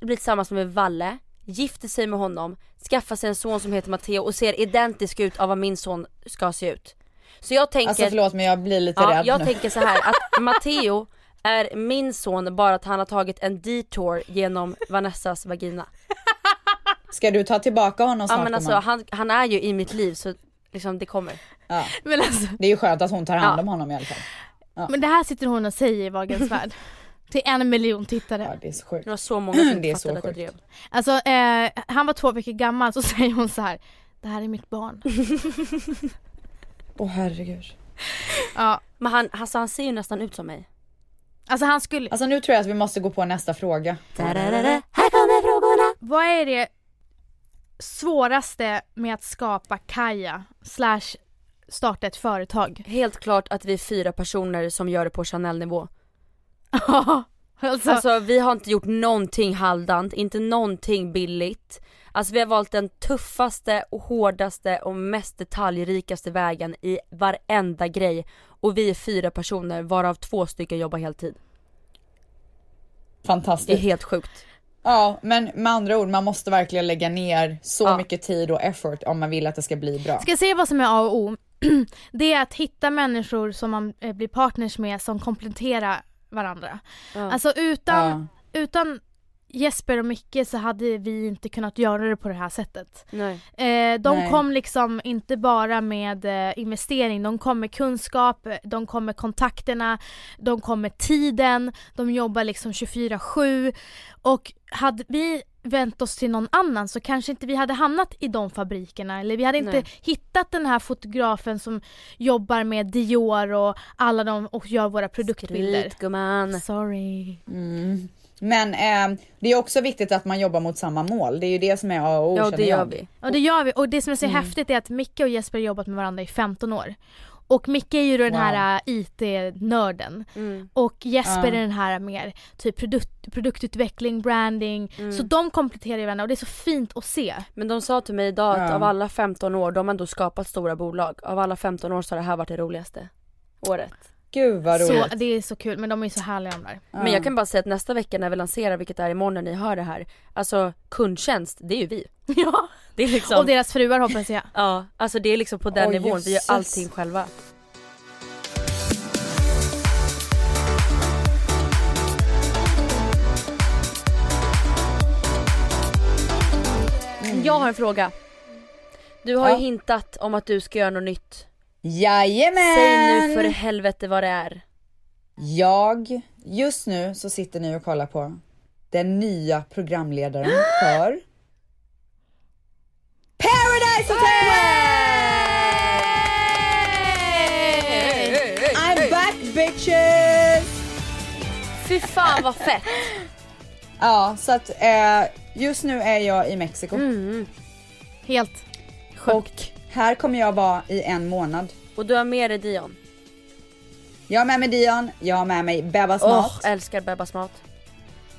blir tillsammans med Valle, gifter sig med honom, skaffar sig en son som heter Matteo och ser identisk ut av vad min son ska se ut. Så jag tänker, Alltså förlåt men jag blir lite ja, rädd jag nu. tänker så här att Matteo är min son bara att han har tagit en detour genom Vanessas vagina. Ska du ta tillbaka honom snart Ja men alltså gumman? han, han är ju i mitt liv så liksom det kommer. ja. Men alltså, Det är ju skönt att hon tar hand Ja. om honom i alla fall. men det här sitter hon och säger i Vagens värld. Till en miljon tittare. Ja det är så sjukt. Det var så många som Det fattade att jag drev. Alltså eh, han var två veckor gammal så säger hon så här. Det här är mitt barn. Åh herregud. Ja, Men han, alltså, han ser ju nästan ut som mig. alltså han skulle, Alltså nu tror jag att vi måste gå på nästa fråga. Här kommer frågorna! vad är det svåraste med att skapa Kaja slash starta ett företag? Helt klart att vi är fyra personer som gör det på Chanel-nivå. Ja, alltså, Alltså vi har inte gjort någonting halvdant, inte någonting billigt. Alltså vi har valt den tuffaste och hårdaste och mest detaljrikaste vägen i varenda grej. Och vi är fyra personer varav två stycken jobbar heltid. Det är Fantastiskt. helt sjukt. Ja, men med andra ord, man måste verkligen lägga ner så Ja. mycket tid och effort om man vill att det ska bli bra. Ska jag säga vad som är A och O? Det är att hitta människor som man eh, blir partners med som kompletterar varandra. Ja. Alltså utan, Ja. utan Jesper och Micke så hade vi inte kunnat göra det på det här sättet. Nej. Eh, de Nej. kom liksom inte bara med eh, investering, de kom med kunskap, de kom med kontakterna, de kom med tiden, de jobbar liksom 24-7 och hade vi vänt oss till någon annan så kanske inte vi hade hamnat i de fabrikerna eller vi hade inte Nej. hittat den här fotografen som jobbar med Dior och alla de och gör våra produktbilder. Skryt gumman. Sorry. Mm. Men eh, det är också viktigt att man jobbar mot samma mål. Det är ju det som är A och O Ja det gör jag. vi. Och det gör vi och det som är så Mm. häftigt är att Micke och Jesper har jobbat med varandra i 15 år. Och Micke är ju den Wow. här äh, IT-nörden Mm. och Jesper Ja. är den här mer typ produkt, produktutveckling, branding. Mm. Så de kompletterar ju varandra och det är så fint att se. Men de sa till mig idag att Ja. av alla 15 år, de har ändå skapat stora bolag. Av alla 15 år så har det här varit det roligaste året. Gud vad roligt. Så det är så kul men de är så härliga de där. Ja. Men jag kan bara säga att nästa vecka när vi lanserar, vilket är imorgon när ni hör det här, alltså kundtjänst, det är ju vi. Ja. Det är liksom, Och deras fruar hoppas jag. ja, alltså det är liksom på den Åh, nivån, vi gör allting själva. Jag har en fråga. Du har Ja. ju hintat om att du ska göra något nytt. Jajamän! Säg nu för helvete vad det är. Jag, just nu så sitter ni och kollar på den nya programledaren för Paradise Hotel! I'm back bitches! Fy fan vad fett! Ja, så att eh, just nu är jag i Mexiko Mm. Helt och här kommer jag vara i en månad. Och du har med dig Dion. Jag har med mig Dion, jag har med mig Bebbas Åh, mat. älskar Bebbas mat.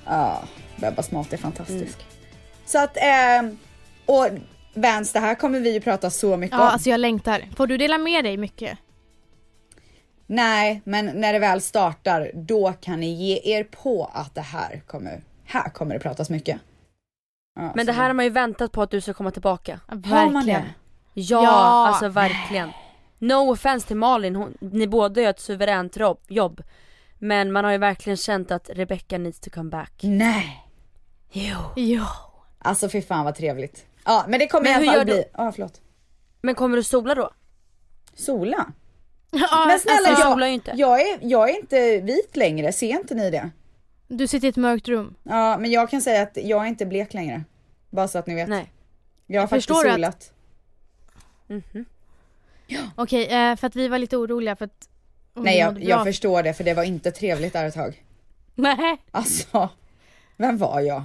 Ja, Bebbas mat är fantastisk. Så att, eh, och Vans, det här kommer vi ju prata så mycket Ja om. alltså jag längtar. Får du dela med dig mycket? Nej, men när det väl startar, då kan ni ge er på att det här kommer, här kommer det pratas mycket. Ja, Men det här har man ju väntat på att du ska komma tillbaka. Har man det? Ja, Ja. alltså verkligen. No offense till Malin, hon, ni båda gör ett suveränt jobb. Men man har ju verkligen känt att Rebecca needs to come back. Nej, Jo. Ja. alltså fy fan vad trevligt. Ja, men det kommer Men i alla fall bli, ja förlåt. Men kommer du sola då? Sola? ja Men snälla alltså, jag, solar ju inte. jag, är, jag är inte vit längre, ser inte ni det? Du sitter i ett mörkt rum. Ja, men jag kan säga att jag är inte blek längre. Bara så att ni vet. Nej. Jag har faktiskt Förstår du att- solat. Mhm. Okej, eh, för att vi var lite oroliga för att Nej jag, jag förstår det för det var inte trevligt där ett tag. Nej, Alltså, vem var jag?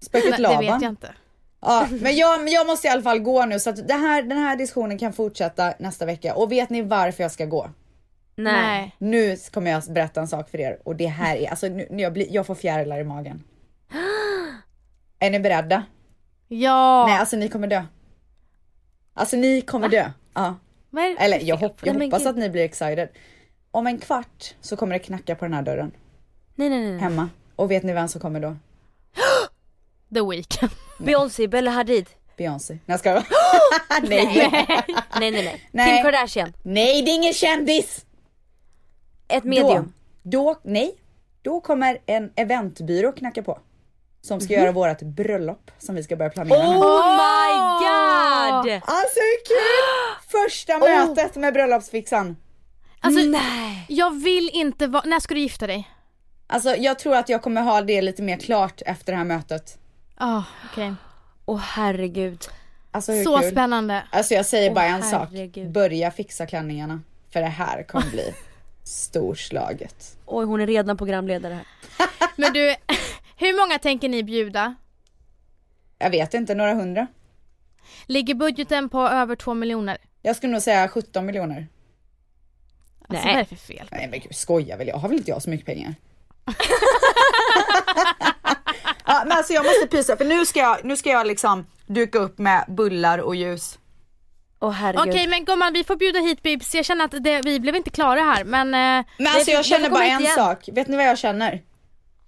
Spöket nej det Laban? vet jag inte. Ja, men jag, jag måste i alla fall gå nu så att det här, den här diskussionen kan fortsätta nästa vecka. Och vet ni varför jag ska gå? Nej. Nu kommer jag berätta en sak för er och det här är, alltså nu, nu jag, blir, jag får fjärilar i magen. Är ni beredda? Ja. Nej alltså ni kommer dö. Alltså ni kommer dö. Ja. Eller jag, hopp, jag dig? hoppas att ni blir excited. Om en kvart så kommer det knacka på den här dörren Nej nej nej. nej. hemma. Och vet ni vem som kommer då? The Weeknd. Beyoncé, Bella Hadid. Beyoncé. Nej jag skojar. Nej. Nej nej nej. Nej. Kim Kardashian. Nej det är ingen kändis! Ett medium. Då, då, nej. Då kommer en eventbyrå knacka på. Som ska göra vårat bröllop som vi ska börja planera nu. Oh my god! Alltså hur kul! Första mötet med bröllopsfixan. Alltså, Nej. jag vill inte vara... När ska du gifta dig? Alltså jag tror att jag kommer ha det lite mer klart efter det här mötet. Ah, okej. Åh herregud. Alltså hur Så kul? spännande. Alltså jag säger bara en herregud. sak. Börja fixa klänningarna. För det här kommer bli storslaget. Oj hon är redan programledare här. Men du, hur många tänker ni bjuda? Jag vet inte, några hundra. Ligger budgeten på över två miljoner? Jag skulle nog säga 17 miljoner. Alltså Nej. vad är det för fel? Nej men gud, skojar väl jag? Har väl inte jag så mycket pengar? ja, men alltså jag måste pysa för nu ska jag, nu ska jag liksom duka upp med bullar och ljus. Åh herregud. Okej men gumman vi får bjuda hit Bibs, jag känner att det, vi blev inte klara här men... Eh, Men alltså jag känner bara en igen. sak. Vet ni vad jag känner?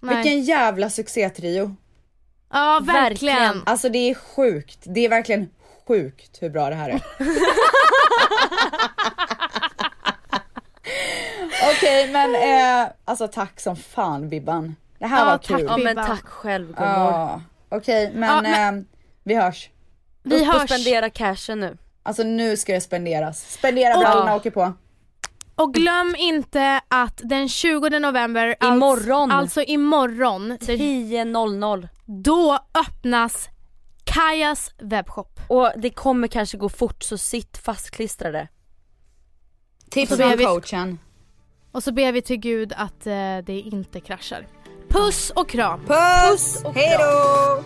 Nej. Vilken jävla succétrio. Ja verkligen. Verkligen. Alltså det är sjukt. Det är verkligen sjukt hur bra det här är. Okej men eh, alltså tack som fan Bibban. Det här Ja, var tack, kul. Ja men Bibban. tack själv gummor. Ja, Okej men, Ja, eh, vi hörs. Vi Upp och spendera cashen nu. Alltså nu ska det spenderas. Spendera Och- brallorna åker på. Och glöm inte att den 20 november, Imorgon. alltså imorgon, den, 10.00. då öppnas Kajas webbshop. Och det kommer kanske gå fort så sitt fastklistrade. Tips Så från vi- coachen. Och så ber vi till gud att eh, det inte kraschar. Puss och kram! Puss! Hej då!